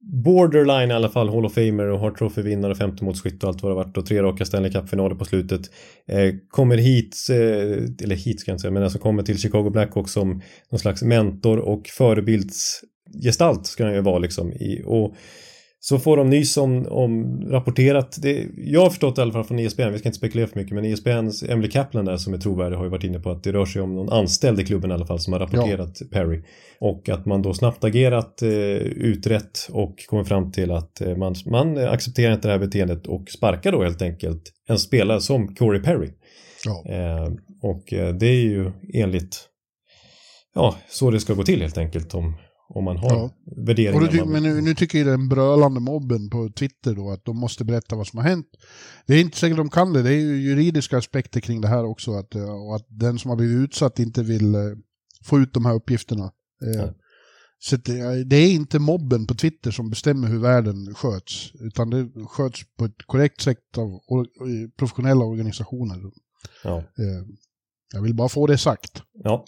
borderline i alla fall Hall of Famer och har trofévinnare och femte och allt vad det varit och tre raka Stanley Cup-finaler på slutet. Eh, kommer hit, eh, eller hit ska jag inte säga, men alltså kommer till Chicago Blackhawks som någon slags mentor och förebildsgestalt ska han ju vara liksom. I, och så får de nys om, om rapporterat, det, jag har förstått i alla fall från ESPN, vi ska inte spekulera för mycket, men ESPNs Emily Kaplan där som är trovärdig har ju varit inne på att det rör sig om någon anställd i klubben i alla fall som har rapporterat Perry. Och att man då snabbt agerat, eh, utrett och kommer fram till att eh, man, man accepterar inte det här beteendet och sparkar då helt enkelt en spelare som Corey Perry. Ja. Eh, och eh, det är ju enligt ja, så det ska gå till helt enkelt om, om man har Ja. värderingar. Ty- man- men nu, nu tycker ju den brölande mobben på Twitter då att de måste berätta vad som har hänt. Det är inte säkert de kan det, det är ju juridiska aspekter kring det här också. Att, eh, och att den som har blivit utsatt inte vill eh, få ut de här uppgifterna. Eh, Ja. Så det, är inte mobben på Twitter som bestämmer hur världen sköts. Utan det sköts på ett korrekt sätt av professionella organisationer. ja. Jag vill bara få det sagt. Ja.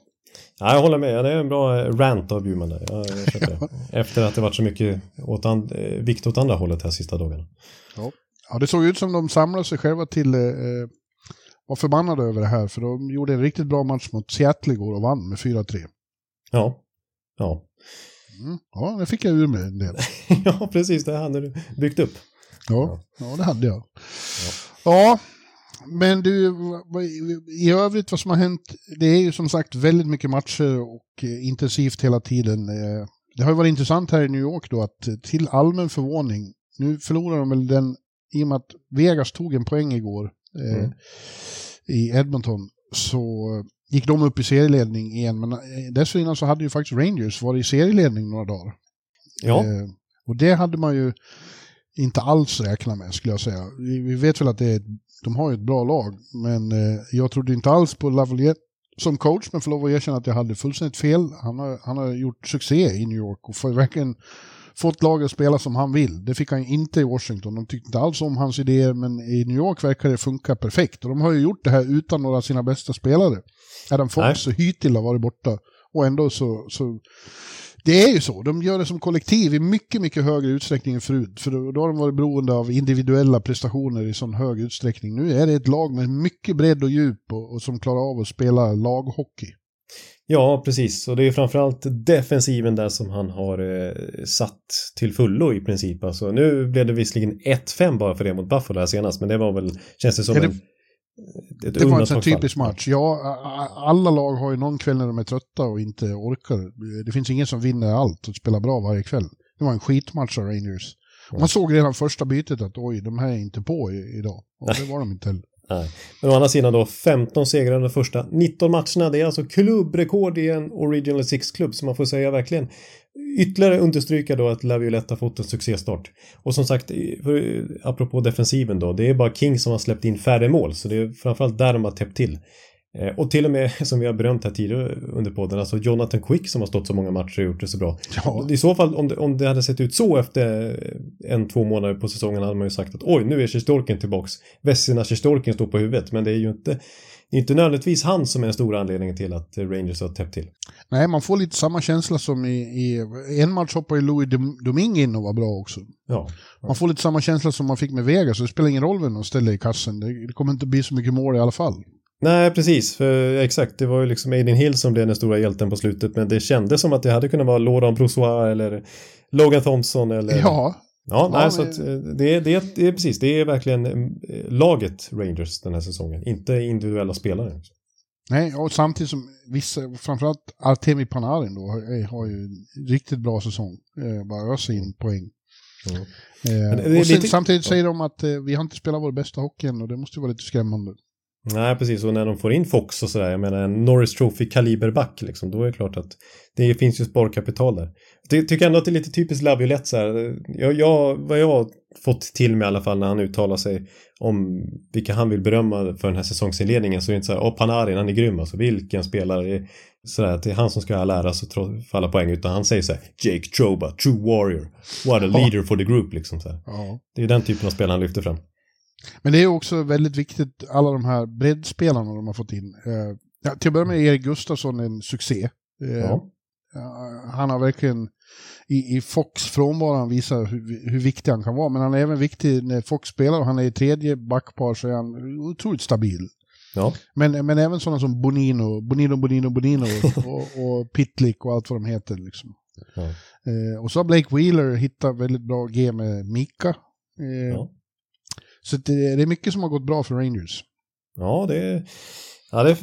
Ja, jag håller med. Det är en bra eh, rant av Bjurman där. Jag, jag. (laughs) Efter att det varit så mycket åt and, eh, vikt åt andra hållet här sista dagarna. Ja, det såg ut som de samlade sig själva till, eh, eh, var förbannade över det här, för de gjorde en riktigt bra match mot Seattle igår och vann med 4-3. Ja. Ja. Mm. Ja, det fick jag ur mig en del. (laughs) ja, precis. Det hade du byggt upp. Ja, ja det hade jag. Ja, men du, i övrigt vad som har hänt, det är ju som sagt väldigt mycket matcher och eh, intensivt hela tiden. Eh, Det har ju varit intressant här i New York då att eh, till allmän förvåning, nu förlorar de väl den, i och med att Vegas tog en poäng igår eh, Mm. i Edmonton, så gick de upp i serieledning igen. Men eh, dessförinnan så hade ju faktiskt Rangers varit i serieledning några dagar. Ja. Eh, och det hade man ju inte alls räknat med skulle jag säga. Vi, vi vet väl att det är, ett- de har ju ett bra lag, men eh, jag trodde inte alls på Lavalier som coach, men får lov att erkänna att jag hade fullständigt fel. Han har, han har gjort succé i New York och får verkligen fått laget att spela som han vill. Det fick han inte i Washington. De tyckte inte alls om hans idéer, men i New York verkar det funka perfekt. Och de har ju gjort det här utan några av sina bästa spelare. Adam Fox och Hytil har varit borta. Och ändå så, så... Det är ju så, de gör det som kollektiv i mycket, mycket högre utsträckning än förut. För då, har de varit beroende av individuella prestationer i sån hög utsträckning. Nu är det ett lag med mycket bredd och djup och, och som klarar av att spela laghockey. Ja, precis. Och det är framförallt defensiven där som han har eh, satt till fullo i princip. Alltså, nu blev det visserligen 1-5 bara för det mot Buffalo här senast, men det var väl, känns det som Ja, det- en, ett Det var en sån typisk match. Ja, alla lag har ju någon kväll när de är trötta och inte orkar. Det finns ingen som vinner allt och spelar bra varje kväll. Det var en skitmatch av Rangers. Man såg redan första bytet att oj, de här är inte på idag. Och det var de inte heller. Nej. Men å andra sidan då 15 segrar under första 19 matcherna. Det är alltså klubbrekord i en Original Six-klubb så man får säga verkligen ytterligare understryka då att Laviolette har fått en succéstart. Och som sagt, för, apropå defensiven då, det är bara King som har släppt in färre mål så det är framförallt där de har täppt till. Eh, och till och med, (laughs) som vi har berömt här tidigare under podden, alltså Jonathan Quick som har stått så många matcher och gjort det så bra. Ja. I så fall, om det, om det hade sett ut så efter en, två månader på säsongen hade man ju sagt att oj, nu är Sjestjorkin tillbaks. Vessina Sjestjorkin står på huvudet, men det är ju inte det är inte nödvändigtvis han som är den stora anledningen till att Rangers har täppt till. Nej, man får lite samma känsla som i, i en match hoppade Louis Domingue in och var bra också. Ja, ja. Man får lite samma känsla som man fick med Vegas, så det spelar ingen roll vem de ställer i kassen. Det, det kommer inte bli så mycket mål i alla fall. Nej, precis. För, exakt, det var ju liksom Aiden Hill som blev den stora hjälten på slutet. Men det kändes som att det hade kunnat vara Laurent Brossois eller Logan Thompson eller... Ja. Ja, nej, men... så att eh, det, det, det är precis, det är verkligen eh, laget Rangers den här säsongen, inte individuella spelare. Nej, och samtidigt som vissa, framförallt Artemi Panarin då, har ju riktigt bra säsong. Eh, bara öser in poäng. Mm. Eh, och sen, lite... Samtidigt säger de att eh, vi har inte spelat vår bästa hockey än och det måste ju vara lite skrämmande. Nej, precis. Och när de får in Fox och sådär, jag menar en Norris Trophy-kaliberback, liksom, då är det klart att det finns ju sparkapital där. Jag tycker ändå att det är lite typiskt Laviolette så här. Jag, jag, vad jag har fått till mig i alla fall när han uttalar sig om vilka han vill berömma för den här säsongsinledningen så är det inte så här, åh Panarin, han är grym alltså, vilken spelare. Sådär att det är han som ska ha lära sig för alla poäng utan han säger så här, Jake Troba, true warrior, what a leader for the group liksom. Så ja. Det är den typen av spel han lyfter fram. Men det är också väldigt viktigt, alla de här breddspelarna de har fått in. Eh, ja, till att börja med är Erik Gustafsson en succé. Eh, ja. Han har verkligen i, i Fox frånvaron visar hur, hur viktig han kan vara. Men han är även viktig när Fox spelar och han är i tredje backpar så är han otroligt stabil. Ja. Men, men även sådana som Bonino, Bonino, Bonino, Bonino och, (laughs) och Pitlick och allt vad de heter. Liksom. Ja. Eh, och så har Blake Wheeler hittat väldigt bra G med Mika. Eh, ja. Så det, det, är mycket som har gått bra för Rangers. Ja, det, ja, det,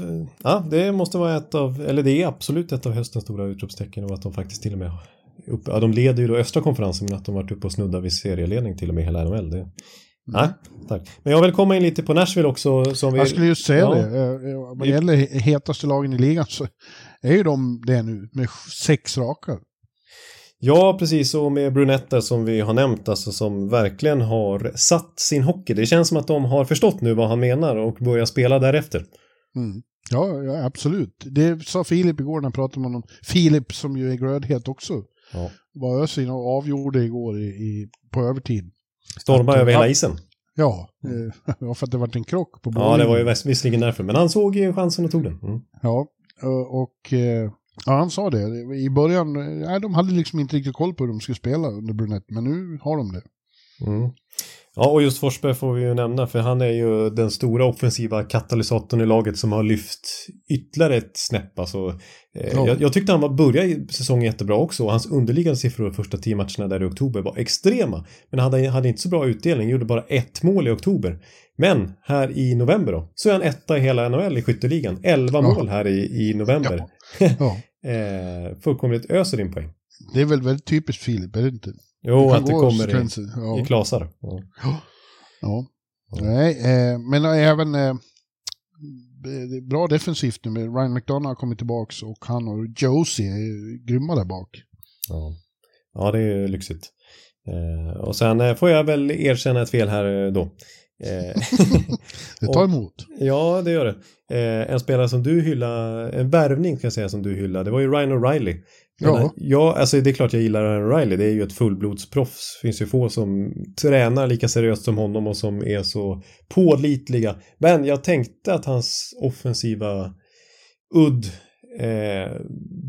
ja, det måste vara ett av, eller det är absolut ett av höstens stora utropstecken och att de faktiskt till och med upp, ja, de leder ju då östra konferensen men att de varit uppe och snuddar vid serieledning till och med hela NHL. Det, mm. Nej, tack. Men jag vill komma in lite på Nashville också. Som vi, jag skulle just säga ja. det. Eh, eh, vad gäller hetaste lagen i ligan så är ju de det nu med sex raka. Ja, precis. Och med Brunetta som vi har nämnt, alltså som verkligen har satt sin hockey. Det känns som att de har förstått nu vad han menar och börjar spela därefter. Mm. Ja, ja, absolut. Det sa Filip igår när han pratade med honom. Filip som ju är glödhet också. Ja. Var ösig och avgjorde igår i, i, på övertid. Stormade över hela isen. Ja, mm. (laughs) för att det var en krock på bollen. Ja, det var ju visserligen därför. Men han såg ju chansen och tog den. Mm. Ja, och eh, Ja, han sa det. I början, nej, de hade liksom inte riktigt koll på hur de skulle spela under Brunett, men nu har de det. Mm. Ja, och just Forsberg får vi ju nämna, för han är ju den stora offensiva katalysatorn i laget som har lyft ytterligare ett snäpp. Alltså, eh, ja. jag, jag, tyckte han var, började säsongen jättebra också och hans underliggande siffror första tio matcherna där i oktober var extrema. Men han hade, hade inte så bra utdelning, gjorde bara ett mål i oktober. Men här i november då, så är han etta i hela NHL i skytteligan. Elva ja. mål här i, i november. Ja. (laughs) eh, fullkomligt öser in poäng. Det är väl väldigt typiskt Filip, är det inte? Jo, det att det kommer i, ja. i klasar. Ja. ja. Nej, eh, men även eh, bra defensivt nu med Ryan McDonough har kommit tillbaka och han och Josie är grymma där bak. Ja, ja det är lyxigt. Eh, och sen eh, får jag väl erkänna ett fel här eh, då. Eh, (laughs) det tar emot. ja, det gör det. Eh, en spelare som du hyllar, en värvning kan jag säga som du hyllar, det var ju Ryan O'Reilly. Ja. ja, alltså det är klart jag gillar Ryan O'Reilly, det är ju ett fullblodsproffs. Finns ju få som tränar lika seriöst som honom och som är så pålitliga. Men jag tänkte att hans offensiva udd eh,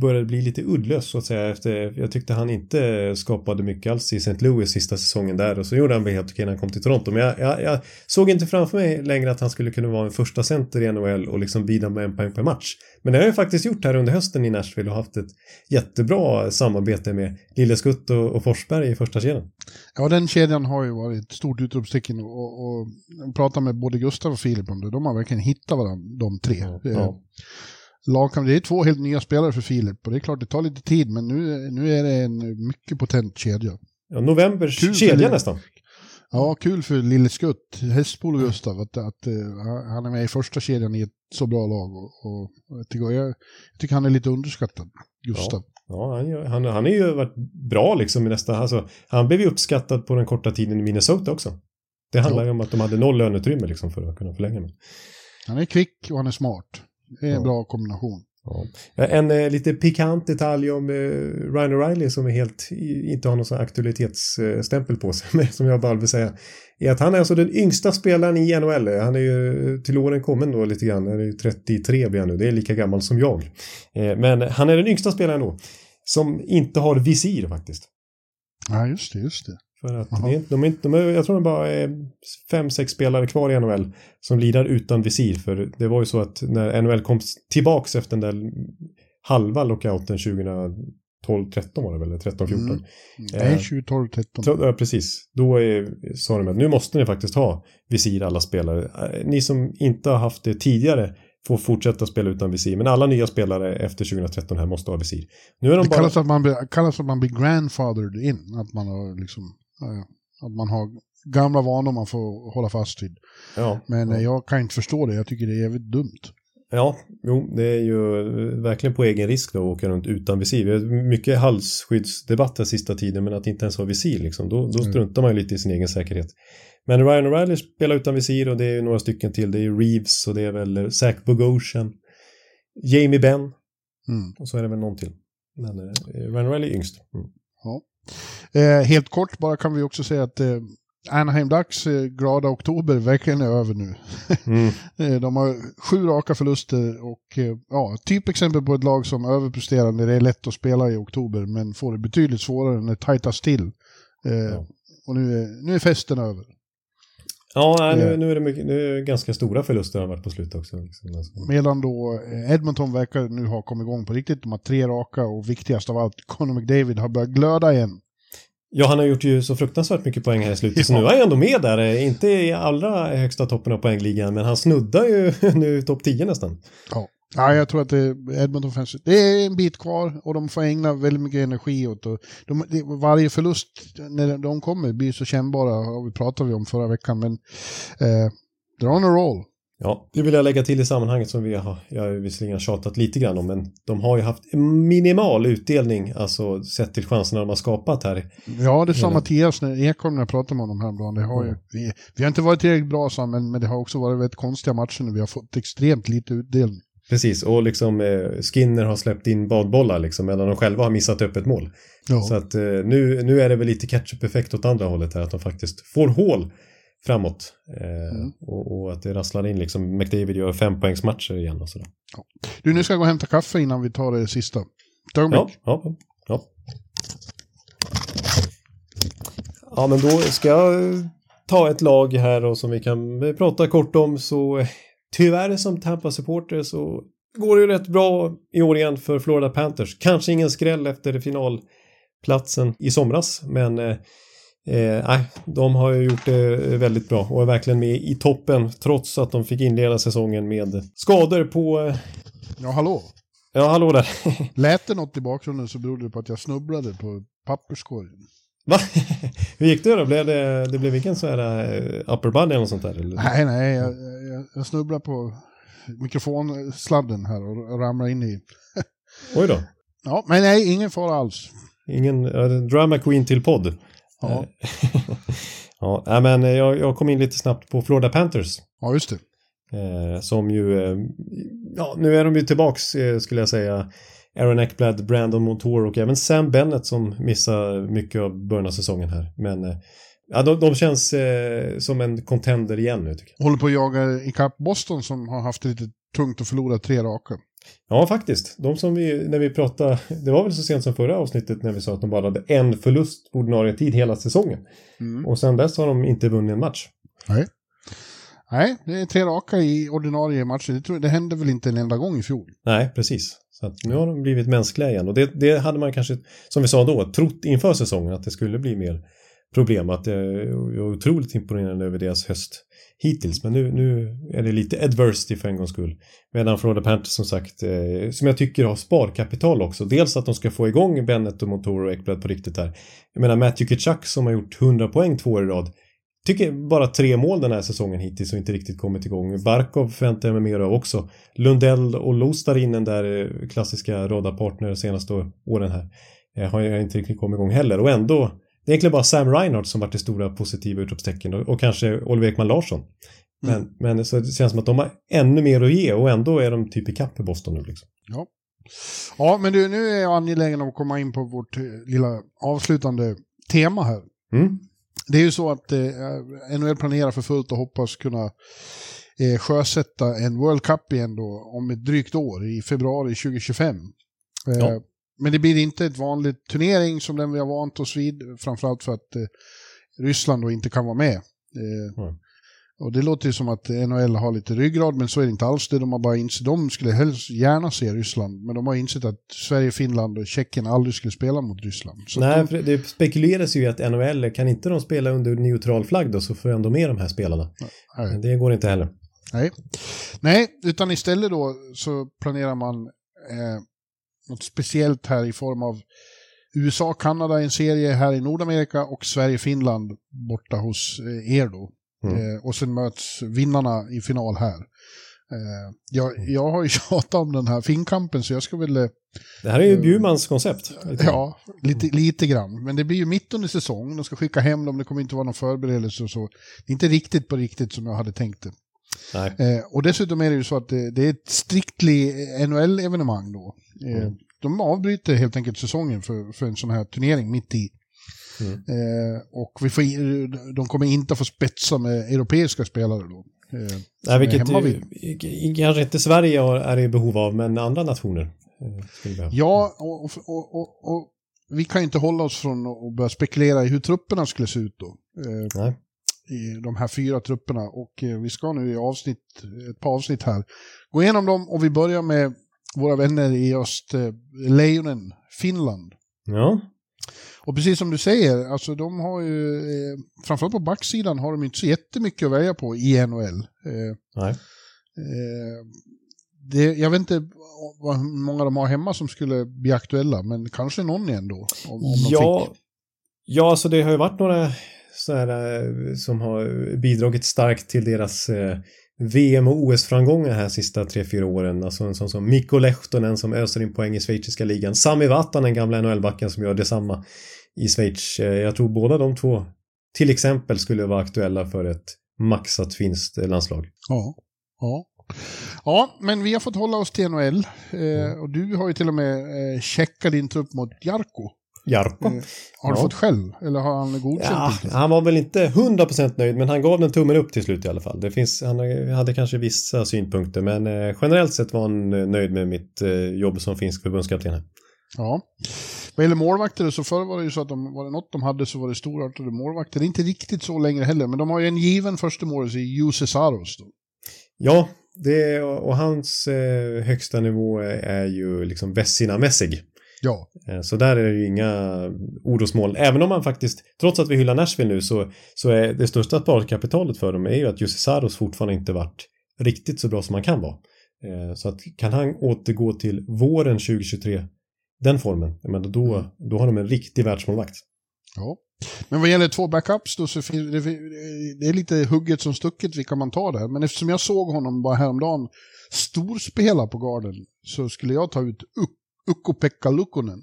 började bli lite uddlös så att säga. Efter, jag tyckte han inte skapade mycket alls i St. Louis sista säsongen där och så gjorde han väl helt okej när han kom till Toronto. Men jag, jag, jag, såg inte framför mig längre att han skulle kunna vara en första center i NHL och liksom bidra med en poäng per match. Men det har jag faktiskt gjort här under hösten i Nashville och haft ett jättebra samarbete med Lilleskutt och, och Forsberg i första kedjan. Ja, den kedjan har ju varit ett stort utropstecken och, och, och prata med både Gustav och Filip om det. De har verkligen hittat varandra, de tre. Ja, ja lagkamp. Det är två helt nya spelare för Filip och det är klart det tar lite tid men nu, nu är det en mycket potent kedja. Ja, novembers Kul, kedja nästan. Ja, kul för Lille Skutt, Hästpolo Gustav, att, att uh, han är med i första kedjan i ett så bra lag. Och, och jag, tycker, jag, jag, tycker han är lite underskattad, Gustav. Ja. Ja, han, han, han har ju varit bra liksom i nästa... Alltså, han blev ju uppskattad på den korta tiden i Minnesota också. Det handlar ju om att de hade noll löneutrymme liksom för att kunna förlänga med. Han är kvick och han är smart. Det är en bra kombination. Ja. En eh, lite pikant detalj om eh, Ryan O'Reilly som är helt, inte har någon sån aktualitetsstämpel på sig, (laughs) som jag bara vill säga, är att han är alltså den yngsta spelaren i NHL. Han är ju till åren kommen då lite grann, han är ju 33 blir han nu, det är lika gammal som jag. Eh, men han är den yngsta spelaren då, som inte har visir faktiskt. Ja, just det, just det. För att är, de är inte, de är, jag tror de bara är fem, sex spelare kvar i NHL som lirar utan visir. För det var ju så att när NHL kom tillbaks efter den där halva lockouten 2012, 13 var det väl, 13, 14. Mm. Nej, 2012, 13. ja, precis. Då är, sa de att nu måste ni faktiskt ha visir alla spelare. Eh, ni som inte har haft det tidigare får fortsätta spela utan visir. Men alla nya spelare efter 2013 här måste ha visir. Nu är de det bara... kallas, att man blir, kallas att man blir grandfathered in. Att man har liksom att man har gamla vanor man får hålla fast vid. Ja, Men ja. jag kan inte förstå det, jag tycker det är jävligt dumt. Ja, jo, det är ju verkligen på egen risk då att åka runt utan visir. Vi har mycket halsskyddsdebatter sista tiden, men att inte ens ha visir, liksom, då, då mm. struntar man ju lite i sin egen säkerhet. Men Ryan O'Reilly spelar utan visir och det är några stycken till. Det är Reeves och det är väl Zach Bogosian, Jamie Benn mm. och så är det väl någon till. Men eh, Ryan O'Reilly är yngst. Mm. Ja. Eh, helt kort bara kan vi också säga att eh, Anaheim Ducks eh, glada oktober verkligen är över nu. Mm. (laughs) Eh, de har sju raka förluster och eh, ja, typexempel på ett lag som överpresterar när det är lätt att spela i oktober men får det betydligt svårare när det tajtas till. Eh, ja. Och nu är, nu är festen över. Ja, nu, nu, är det mycket, nu är det ganska stora förluster har varit på slutet också. Liksom. Alltså. Medan då Edmonton verkar nu ha kommit igång på riktigt. De har tre raka och viktigast av allt, Conor McDavid har börjat glöda igen. Ja, han har gjort ju så fruktansvärt mycket poäng här i slutet, ja. så nu är han ändå med där. Inte i allra högsta toppen av poängligan, men han snuddar ju (laughs) nu topp 10 nästan. Ja. Ja, jag tror att det är Edmonton Fans. Det är en bit kvar och de får ägna väldigt mycket energi åt det. De, varje förlust när de kommer blir så kännbara, och vi pratade om förra veckan, men eh, they're on a roll. Ja, det vill jag lägga till i sammanhanget som vi har, jag har visserligen tjatat lite grann om, men de har ju haft minimal utdelning, alltså sett till chanserna de har skapat här. Ja, det sa Mattias när Ekholm när jag pratade med honom häromdagen. Det har ju, vi, vi har inte varit tillräckligt bra, men, men det har också varit väldigt konstiga matcher när vi har fått extremt lite utdelning. Precis, och liksom eh, Skinner har släppt in badbollar liksom medan de själva har missat öppet mål. Ja. Så att eh, nu, nu är det väl lite catch-up-effekt åt andra hållet här, att de faktiskt får hål framåt. Eh, mm. och, och, att det rasslar in liksom. McDavid gör fempoängsmatcher igen och sådär. Ja. Du, nu ska jag gå och hämta kaffe innan vi tar det sista. Ja, ja, ja. Ja, men då ska jag ta ett lag här och som vi kan prata kort om så tyvärr som Tampa-supporter så går det ju rätt bra i år igen för Florida Panthers. Kanske ingen skräll efter finalplatsen i somras, men eh, Eh, de har ju gjort det väldigt bra och är verkligen med i toppen trots att de fick inleda säsongen med skador på... Eh... Ja, hallå? Ja, hallå där. Lät det något i bakgrunden så berodde det på att jag snubblade på papperskorgen. Va? (laughs) Hur gick det då? Blev det, det blev vilken sån här uh, upper body eller något sånt där? Eller? Nej, nej, jag, jag, jag snubblade på mikrofonsladden här och ramlade in i... Oj då. Ja, men nej, ingen fara alls. Ingen drama queen till podd. Ja. (laughs) ja, men jag, jag kom in lite snabbt på Florida Panthers. Ja, just det. Eh, som ju, eh, ja nu är de ju tillbaks eh, skulle jag säga. Aaron Eckblad, Brandon Montour och även Sam Bennett som missar mycket av början av säsongen här. Men eh, ja, de, de känns eh, som en contender igen nu tycker jag. Håller på att jaga ikapp Boston som har haft det lite tungt att förlora tre raka. Ja, faktiskt. De som vi, när vi pratade, det var väl så sent som förra avsnittet när vi sa att de bara hade en förlust ordinarie tid hela säsongen. Mm. Och sen dess har de inte vunnit en match. Nej. Nej, det är tre raka i ordinarie matcher. Det, tror, det hände väl inte en enda gång i fjol. Nej, precis. Så att nu har de blivit mänskliga igen. Och det, det hade man kanske, som vi sa då, trott inför säsongen att det skulle bli mer problem. Att eh, jag är otroligt imponerande över deras höst hittills. Men nu, nu är det lite adversity för en gångs skull. Medan Florida Panthers som sagt, eh, som jag tycker har sparkapital också. Dels att de ska få igång Bennett och Motor och Ekblad på riktigt där. Jag menar Matthew Kitchuck som har gjort 100 poäng två år i rad tycker bara tre mål den här säsongen hittills och inte riktigt kommit igång. Barkov förväntar jag mig mer av också. Lundell och Lostarinen där eh, klassiska radarpartner senaste åren här eh, har jag inte riktigt kommit igång heller och ändå det är egentligen bara Sam Reinhardt som varit det stora positiva utropstecken och, och kanske Oliver Ekman Larsson. Men, mm. men så det känns som att de har ännu mer att ge och ändå är de typ i kapp i Boston nu. Liksom. Ja. ja, men du, nu är jag angelägen om att komma in på vårt eh, lilla avslutande tema här. Mm. Det är ju så att eh, NHL planerar för fullt och hoppas kunna eh, sjösätta en World Cup igen då om ett drygt år i februari 2025. Eh, ja. Men det blir inte ett vanligt turnering som den vi har vant oss vid, framförallt för att eh, Ryssland då inte kan vara med. Mm. Och det låter ju som att NHL har lite ryggrad, men så är det inte alls det. De har bara insett, de skulle helst gärna se Ryssland, men de har insett att Sverige, Finland och Tjeckien aldrig skulle spela mot Ryssland. Så Nej, de... det spekuleras ju att NHL, kan inte de spela under neutral flagg då så får ändå med de här spelarna. Nej. Det går inte heller. Nej. Nej, utan istället då så planerar man eh, något speciellt här i form av USA, Kanada en serie här i Nordamerika och Sverige, Finland borta hos eh, er då. Mm. Eh, och sen möts vinnarna i final här. Eh, jag, mm. jag har ju (laughs) tjatat om den här finkampen så jag ska väl... Eh, det här är ju Bjurmans koncept. Lite. Ja, lite, lite grann. Men det blir ju mitt under säsong. De ska skicka hem dem, det kommer inte vara någon förberedelse och så. Det är inte riktigt på riktigt som jag hade tänkt det. Eh, och dessutom är det ju så att det, det är ett striktly NHL-evenemang då. Eh, mm. De avbryter helt enkelt säsongen för, för en sån här turnering mitt i. Mm. Eh, och vi får, de kommer inte få spetsa med europeiska spelare då. Eh, Nej, vilket ju, kanske inte Sverige är i behov av, men andra nationer. Eh, ja, och, och, och, och, vi kan inte hålla oss från att börja spekulera i hur trupperna skulle se ut då. Eh, Nej. I de här fyra trupperna. Och eh, vi ska nu i avsnitt, ett par avsnitt här gå igenom dem och vi börjar med våra vänner i öst, eh, Lejonen, Finland. Ja. Och precis som du säger, alltså de har ju, eh, framförallt på backsidan har de inte så jättemycket att välja på i NHL. Eh, Nej. Eh, det, jag vet inte hur många de har hemma som skulle bli aktuella, men kanske någon igen då. Om, om ja, fick. ja, alltså det har ju varit några sådana eh, som har bidragit starkt till deras eh, VM och OS-framgångar här sista 3-4 åren. Alltså en sån som Mikko Lehtonen som öser in poäng i schweiziska ligan. Sami Vatanen, gamla NHL-backen som gör detsamma i Schweiz. Eh, jag tror båda de två till exempel skulle vara aktuella för ett maxat finskt landslag. Ja, ja. Ja, men vi har fått hålla oss till NHL. Eh, och du har ju till och med eh, checkat din trupp mot Jarko. Jarko. Eh, har du ja. fått skäll? Eller har han godkänt ja, Han var väl inte 100% nöjd men han gav den tummen upp till slut i alla fall. Det finns, han hade kanske vissa synpunkter men eh, generellt sett var han eh, nöjd med mitt eh, jobb som finsk förbundskapten. Ja. Vad gäller målvakter så förr var det ju så att de, var det något de hade så var det storartade målvakter. Det är inte riktigt så längre heller, men de har ju en given första målis i Jose Saros. Då. Ja, det, och hans eh, högsta nivå är ju liksom Vessina-mässig. Ja. Eh, så där är det ju inga orosmoln. Även om man faktiskt, trots att vi hyllar Nashville nu, så, så är det största sparkapitalet för dem är ju att Jussi Saros fortfarande inte varit riktigt så bra som man kan vara. Eh, så att kan han återgå till våren 2023, den formen, men då, då har de en riktig världsmålvakt. Ja. Men vad gäller två backups då så finns det, det är lite hugget som stucket vilka man tar där. Men eftersom jag såg honom bara häromdagen storspela på garden så skulle jag ta ut Ukko-Pekka Lukkonen.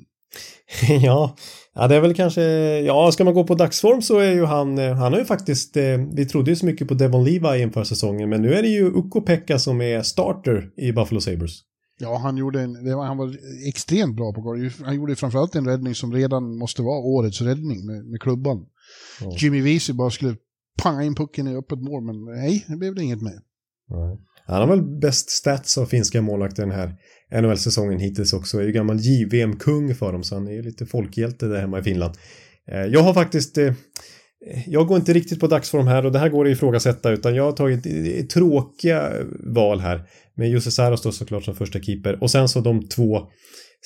(laughs) ja, ja, det är väl kanske, ja, ska man gå på dagsform så är ju han, eh, han har ju faktiskt, eh, vi trodde ju så mycket på Devon Levi inför säsongen, men nu är det ju Ukko-Pekka som är starter i Buffalo Sabres. Ja, han, gjorde en, var, han var extremt bra på golv. Han gjorde framförallt en räddning som redan måste vara årets räddning med, med klubban. Ja. Jimmy Vesey bara skulle panga in pucken i öppet mål, men nej, det blev det inget med. Ja. Han har väl bäst stats av finska målvakter den här NHL-säsongen hittills också. Är ju gammal JVM-kung för dem så han är ju lite folkhjälte där hemma i Finland. Eh, jag har faktiskt eh, jag går inte riktigt på dagsform här och det här går att ifrågasätta utan jag har tagit tråkiga val här. Med Jussi Saros då såklart som första keeper och sen så de två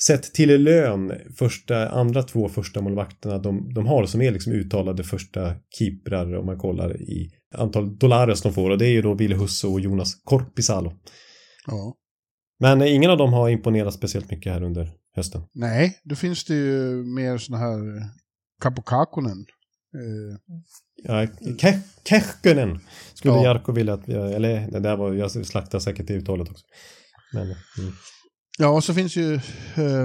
sett till lön första, andra två första målvakterna de, de har som är liksom uttalade första keeprar om man kollar i antal dollares de får och det är ju då Ville Husso och Jonas Korpisalo. Ja. Men ingen av dem har imponerat speciellt mycket här under hösten. Nej, då finns det ju mer sådana här Kapokakonen. Eh, Ja, Ke- Kehkönen skulle Ja. Jarkko vilja att eller det där var, jag slaktar säkert det uttalet också. Men, mm. ja, och så finns ju eh,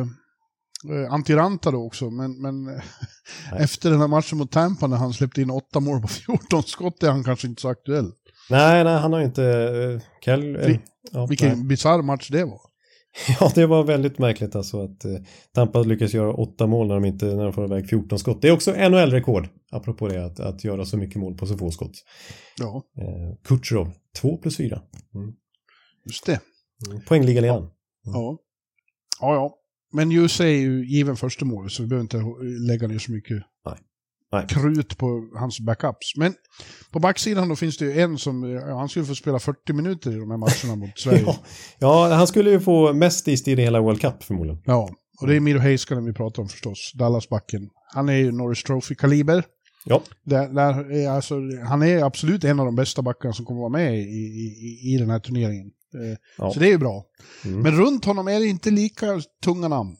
eh, Antiranta då också, men, men eh, (laughs) efter den här matchen mot Tampa när han släppte in åtta mål på (laughs) 14 skott är han kanske inte så aktuell. Nej, nej, han har inte... Uh, eh, Vi- ja, Vilken bisarr match det var. (laughs) ja, det var väldigt märkligt alltså att uh, Tampa lyckas göra åtta mål när de, inte, när de får iväg 14 skott. Det är också NHL-rekord, apropå det, att, att göra så mycket mål på så få skott. Ja, Uh, Kutjerov, 2 plus 4. just det. Mm. Poängligaledaren. Ja. ja, ja. Men USA är ju given första målet så vi behöver inte lägga ner så mycket Nej. Nej. krut på hans backups. Men på backsidan då finns det ju en som, ja, han skulle få spela 40 minuter i de här matcherna mot (laughs) Sverige. Ja. ja, han skulle ju få mest istid i hela World Cup förmodligen. Ja, och det är Miro Heiskanen vi pratar om förstås, Dallas-backen. Han är ju Norris Trophy-kaliber. Ja, Där, där är alltså, han är absolut en av de bästa backarna som kommer vara med i, i, i den här turneringen. Eh, Ja. Så det är ju bra. Mm. Men runt honom är det inte lika tunga namn.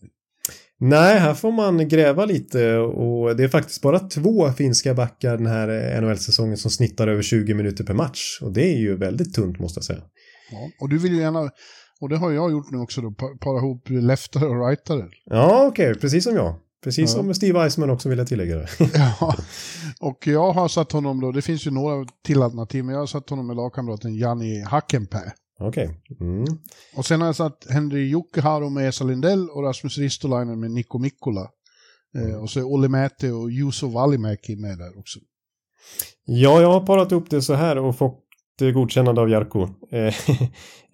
Nej, här får man gräva lite och det är faktiskt bara två finska backar den här NHL-säsongen som snittar över 20 minuter per match. Och det är ju väldigt tunt måste jag säga. Ja. Och du vill ju gärna, och det har jag gjort nu också då, pa- para ihop leftare och rightare. Ja, okej, precis som jag. Precis som Steve Eisman också vill jag tillägga det. (laughs) Ja, och jag har satt honom då, det finns ju några till alternativ, men jag har satt honom med lagkamraten Jani Hackenpää. Okej. Mm. Och sen har jag satt Henry Jukkeharo med Esa Lindell och Rasmus Ristolainen med Niko Mikkola. Eh, och så är Olli Mäte och Juuso Valimäki med där också. Ja, jag har parat upp det så här och fått godkännande av Jarkko. Eh,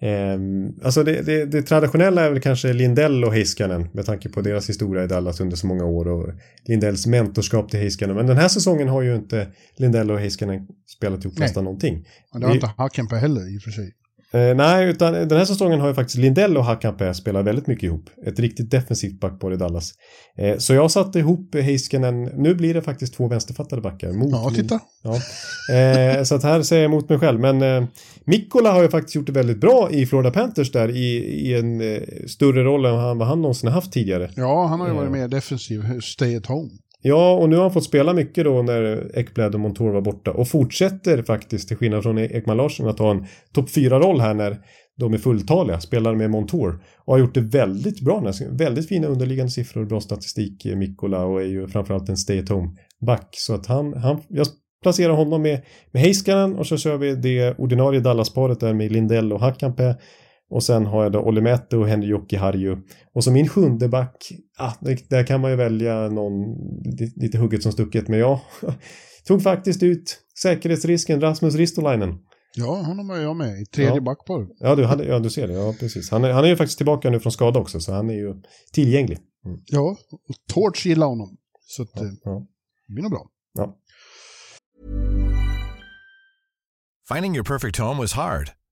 (laughs) ehm, alltså det, det, det traditionella är väl kanske Lindell och Heiskanen med tanke på deras historia i Dallas under så många år och Lindells mentorskap till Heiskanen. Men den här säsongen har ju inte Lindell och Heiskanen spelat ihop Nej. nästan någonting. Men det har inte Hackenpää heller i och för sig. Eh, nej, utan den här säsongen har ju faktiskt Lindell och Hakanpää spelat väldigt mycket ihop. Ett riktigt defensivt backpar i Dallas. Eh, så jag satte ihop Heiskanen, nu blir det faktiskt två vänsterfattade backar. Mot Ja, titta. Ja. Eh, så att här säger jag emot mig själv. Men eh, Mikkola har ju faktiskt gjort det väldigt bra i Florida Panthers där i, i en eh, större roll än han, vad han någonsin har haft tidigare. Ja, han har ju Ja. varit mer defensiv, stay at home. Ja, och nu har han fått spela mycket då när Ekblad och Montour var borta och fortsätter faktiskt till skillnad från e- Ekman Larsson att ha en topp 4-roll här när de är fulltaliga, spelar med Montour och har gjort det väldigt bra. Väldigt fina underliggande siffror, bra statistik, eh, Mikkola och är ju framförallt en stay at home-back. Så att han, han, jag placerar honom med, med Heiskanen och så kör vi det ordinarie Dallas-paret där med Lindell och Hakanpää. Och sen har jag då Olli Mäte och Henry Jokiharju. Och så min sjunde back, ah, det- där kan man ju välja någon lite, lite hugget som stucket. Men jag (laughs) tog faktiskt ut säkerhetsrisken Rasmus Ristolainen. Ja, honom har jag med i tredje Ja. backpar. Ja du, hade, ja, du ser det. Ja, precis. Han är, han är ju faktiskt tillbaka nu från skada också, så han är ju tillgänglig. Ja, och Torch gillar honom. Så att, eh, Ja. det blir nog bra. Ja. Finding your perfect home was hard,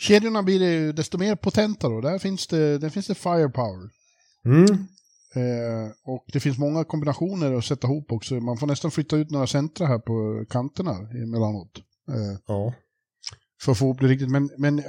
Kedjorna blir det ju desto mer potenta då. Där finns det, där finns det firepower. Mm. Eh, och det finns många kombinationer att sätta ihop också. Man får nästan flytta ut några centra här på kanterna emellanåt. Eh, Ja. för att få ihop det riktigt. Men, men eh,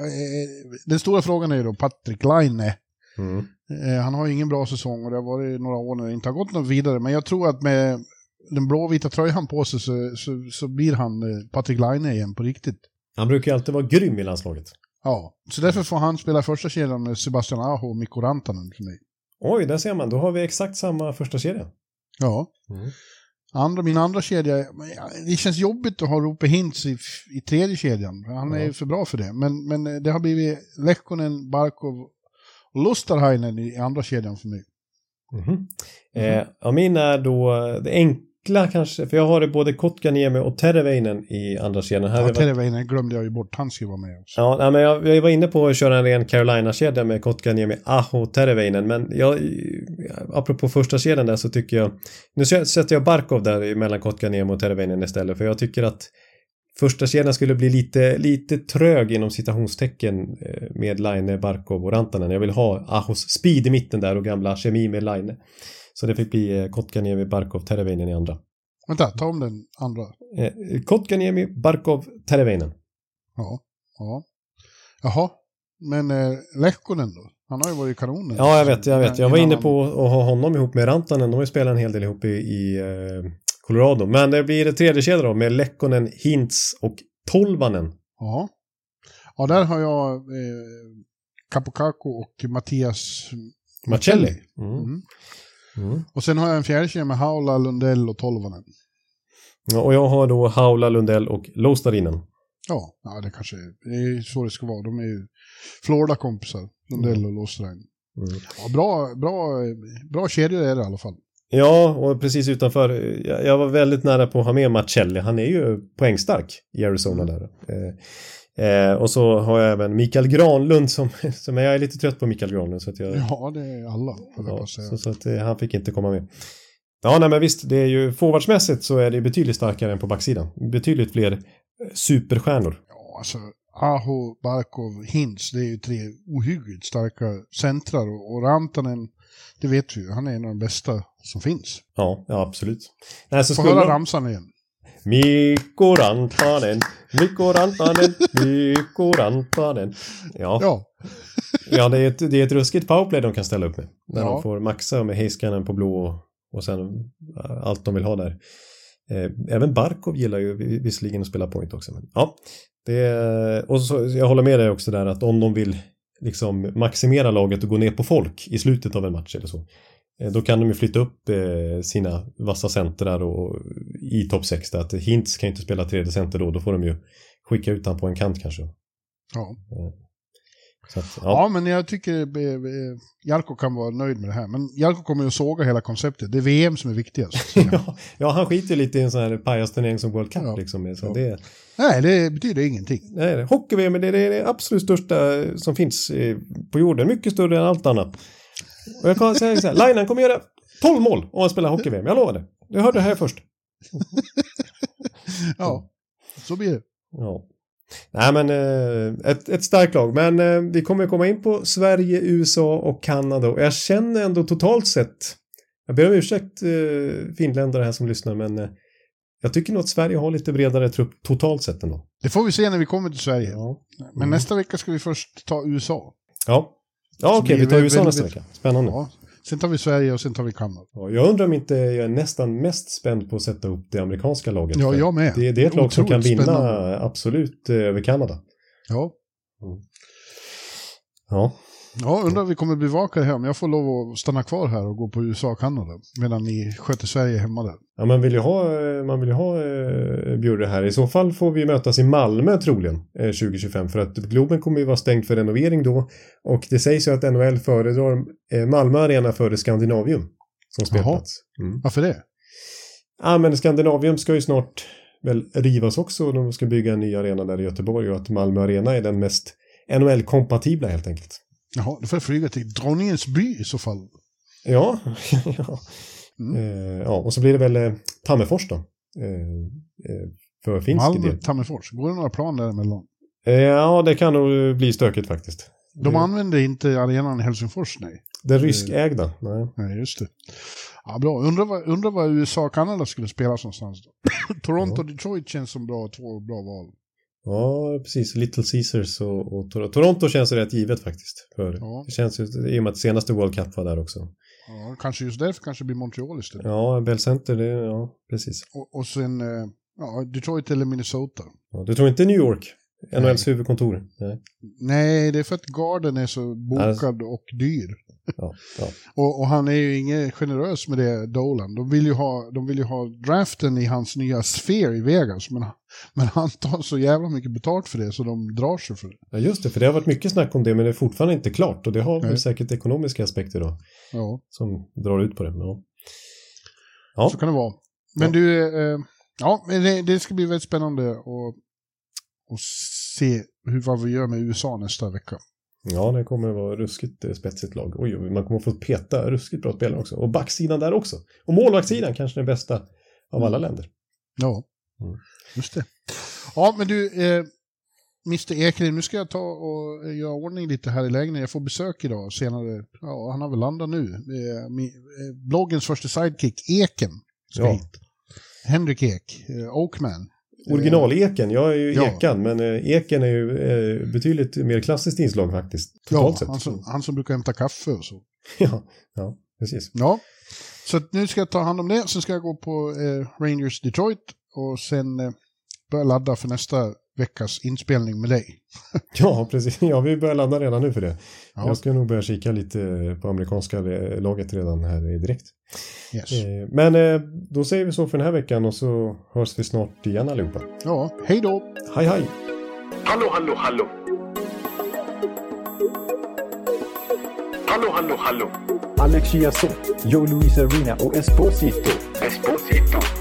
den stora frågan är ju då Patrik Laine. Mm. Eh, han har ju ingen bra säsong och det har varit några år när det inte har gått något vidare. Men jag tror att med den blåvita tröjan på sig så, så, så blir han eh, Patrik Laine igen på riktigt. Han brukar ju alltid vara grym i landslaget. Ja, så därför får han spela första kedjan med Sebastian Aho och Mikko Rantanen för mig. Oj, där ser man. Då har vi exakt samma första kedja. Ja. Mm. Andra, min andra kedja, det känns jobbigt att ha Rope Hintz i, i tredje kedjan. Han är ju för bra för det. Men, men eh, det har blivit Lekkonen, Barkov och Lusterhainen i andra kedjan för mig. Mhm. Eh, ja, min är då det enkla kanske, för jag har det både Kotkaniemi och Terveinen i andra kedjan. Ja, varit- Terveinen glömde jag ju bort, han ska ju vara med också. Ja, men jag, jag var inne på att köra en ren Carolina-kedja med Kotkaniemi, Aho, Terveinen, men jag, apropå första kedjan där så tycker jag, nu sä- sätter jag Barkov där mellan Kotkaniemi och Terveinen istället, för jag tycker att första kedjan skulle bli lite, lite trög inom citationstecken eh, med Line, Barkov och Rantanen. Jag vill ha Ahos speed i mitten där och gamla kemi med Line. Så det fick bli eh, Kotkaniemi, Barkov, Terveinen i andra. Vänta, ta om den andra. Eh, Kotkaniemi, Barkov, Terveinen. Ja, ja. Jaha, men eh, Lehkonen då? Han har ju varit kanonen. Ja, jag vet, jag vet. Jag var inne på att ha honom ihop med Rantanen. De har ju spelat en hel del ihop i, i eh, Colorado. Men det blir det tredje kedja då med Lekkonen, Hintz och Tolvanen. Ja. Ja, där har jag eh, och Mattias Marcelli. Mm. Mm. Mm. Och sen har jag en fjärde med Haula, Lundell och Tolvanen. Ja, och jag har då Haula, Lundell och Lostarinen. Ja, ja, det kanske är, det är så det ska vara. De är ju Florida-kompisar, Lundell och Lostarinen. Mm. Ja, bra, bra, bra kedjor är det i alla fall. Ja, och precis utanför. Jag, jag var väldigt nära på att ha med Marcelli. Han är ju poängstark i Arizona där. Eh, eh, och så har jag även Mikael Granlund som, (laughs) som jag är lite trött på Mikael Granlund. Så att jag, Ja, det är alla, får ja, så, så att eh, han fick inte komma med. Ja, nej men visst, det är ju forwardsmässigt så är det betydligt starkare än på backsidan. Betydligt fler eh, superstjärnor. Ja, alltså Aho, Barkov, Hintz, det är ju tre ohyggligt starka centrar och, och Rantanen, det vet vi ju, han är en av de bästa som finns. Ja, ja absolut. Nej, så Få skulle... höra ramsan igen. Mikko Rantanen, Mikko Rantanen, Mikko Rantanen. Ja, Ja, (laughs) ja det, är ett, det är ett ruskigt powerplay de kan ställa upp med. När Ja. de får maxa med Heiskanen på blå och, och sen äh, allt de vill ha där. Eh, även Barkov gillar ju vi- visserligen att spela point också. Men, ja, det, och så, jag håller med dig också där att om de vill liksom maximera laget och gå ner på folk i slutet av en match eller så. Eh, Då kan de ju flytta upp eh, sina vassa centrar och, i topp 6 där. Att Hintz kan ju inte spela tredje center då. Då får de ju skicka ut han på en kant kanske. ja. Så att, ja. ja. men jag tycker eh, eh, Jarko kan vara nöjd med det här. Men Jarko kommer ju att såga hela konceptet. Det är VM som är viktigast. (laughs) ja, ja, han skiter ju lite i en sån här pajasturnering som World Cup Ja. liksom. Så det, Nej, det betyder ingenting. Nej, hockey-VM det är det absolut största som finns eh, på jorden. Mycket större än allt annat. Och jag kan säga så här, Lainan kommer göra 12 mål om han spelar hockey-VM. Jag lovar det. Jag hörde det här först. (laughs) Ja, så blir det. Ja. Nej men eh, ett, ett starkt lag. Men eh, vi kommer komma in på Sverige, USA och Kanada. Och jag känner ändå totalt sett. Jag ber om ursäkt eh, finländare här som lyssnar men jag tycker nog att Sverige har lite bredare trupp totalt sett ändå. Det får vi se när vi kommer till Sverige. Ja. Men nästa vecka ska vi först ta USA. Ja, ja okej blir vi tar USA nästa väldigt- vecka. Spännande. Ja. Sen tar vi Sverige och sen tar vi Kanada. Ja, jag undrar om inte jag är nästan mest spänd på att sätta upp det amerikanska laget. Ja, jag med. Det, det är ett lag som kan vinna spännande. absolut eh, över Kanada. Ja. Ja, Ja, undrar om vi kommer bevaka det här. Men jag får lov att stanna kvar här och gå på USA och Kanada. Medan ni sköter Sverige hemma där. ja man vill ju ha, man vill ha eh, Bjurre här. I så fall får vi mötas i Malmö troligen eh, 2025. För att Globen kommer ju vara stängd för renovering då. Och det sägs ju att NHL föredrar eh, Malmö Arena före Skandinavium som spelplats. Mm. Varför det? Ja, men Skandinavium ska ju snart väl rivas också de ska bygga en ny arena där i Göteborg och att Malmö Arena är den mest NHL-kompatibla helt enkelt. Jaha, då får jag flyga till Dronningens by i så fall. Ja, (laughs) ja. Mm. Eh, ja, och så blir det väl eh, Tammerfors då. Eh, eh, för finsk Malmö, del. Tammerfors. Går det några plan däremellan? Eh, ja, det kan nog bli stökigt faktiskt. De Det- använder inte arenan i Helsingfors, nej. Den ryskägda, nej. Nej, just det. Ja, bra. Undrar vad, undrar vad USA och Kanada skulle spelas någonstans då. (coughs) Toronto och Detroit känns som bra, två bra val. Ja, precis. Little Caesars och, och Tor- Toronto känns rätt givet faktiskt. För Ja. Det känns ju, i och med att senaste World Cup var där också. Ja, kanske just därför kanske det blir Montreal istället. Ja, Bell Center, det, ja, precis. Och, och sen eh, ja, Detroit eller Minnesota. Ja, du tror inte New York? NHLs huvudkontor? Nej. Nej, det är för att garden är så bokad och dyr. Ja, ja. Och, och han är ju ingen generös med det, Dolan. De vill ju ha, de vill ju ha draften i hans nya Sphere i Vegas. Men, men han tar så jävla mycket betalt för det så de drar sig för det. ja, just det. För det har varit mycket snack om det, men det är fortfarande inte klart. Och det har väl säkert ekonomiska aspekter då, Ja, som drar ut på det. Ja, ja. så kan det vara. Men du, eh, ja, det, det ska bli väldigt spännande att, att se hur, vad vi gör med USA nästa vecka. Ja det kommer att vara ruskigt eh, spetsigt lag. Oj, man kommer att få peta ruskigt bra spelare också. Och backsidan där också. Och målvaktssidan kanske den bästa av alla länder. Ja, Mm. just det. Ja, men du, eh, Mr Eklind, nu ska jag ta och göra ordning lite här i lägenheten. Jag får besök idag senare. Ja, han har väl landat nu. Eh, eh, bloggens första sidekick, Eken, ska Ja. hit. Henrik Ek, eh, Oakman. Original-eken, jag är ju Ja. ekan, men eh, eken är ju eh, betydligt mer klassiskt inslag faktiskt. Ja, han som, han som brukar hämta kaffe och så. (laughs) ja, ja, precis. Ja, så nu ska jag ta hand om det. Sen ska jag gå på eh, Rangers Detroit och sen eh, börja ladda för nästa veckas inspelning med dig. (laughs) Ja, precis. Ja, vi börjar ladda redan nu för det. Ja. Jag ska nog börja kika lite på amerikanska eh, laget redan här direkt. Yes. Eh, Men eh, då säger vi så för den här veckan och så hörs vi snart igen allihopa. Ja, hej då! Hej hej! Hallå, hallå, hallå. Hallå, hallå, hallå. Alex Chiazot, Joe Luis Arena och Esposito. Esposito.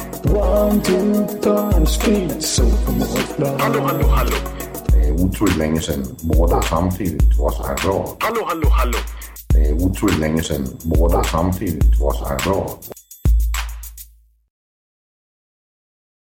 One, two, three, speed, so Hallå, hallå, hallå. Det er utroligt længe siden mor, der samtidig var så her råd. Hallå, hallå, hallå. Det er utroligt længe siden mor, der samtidig var så her råd.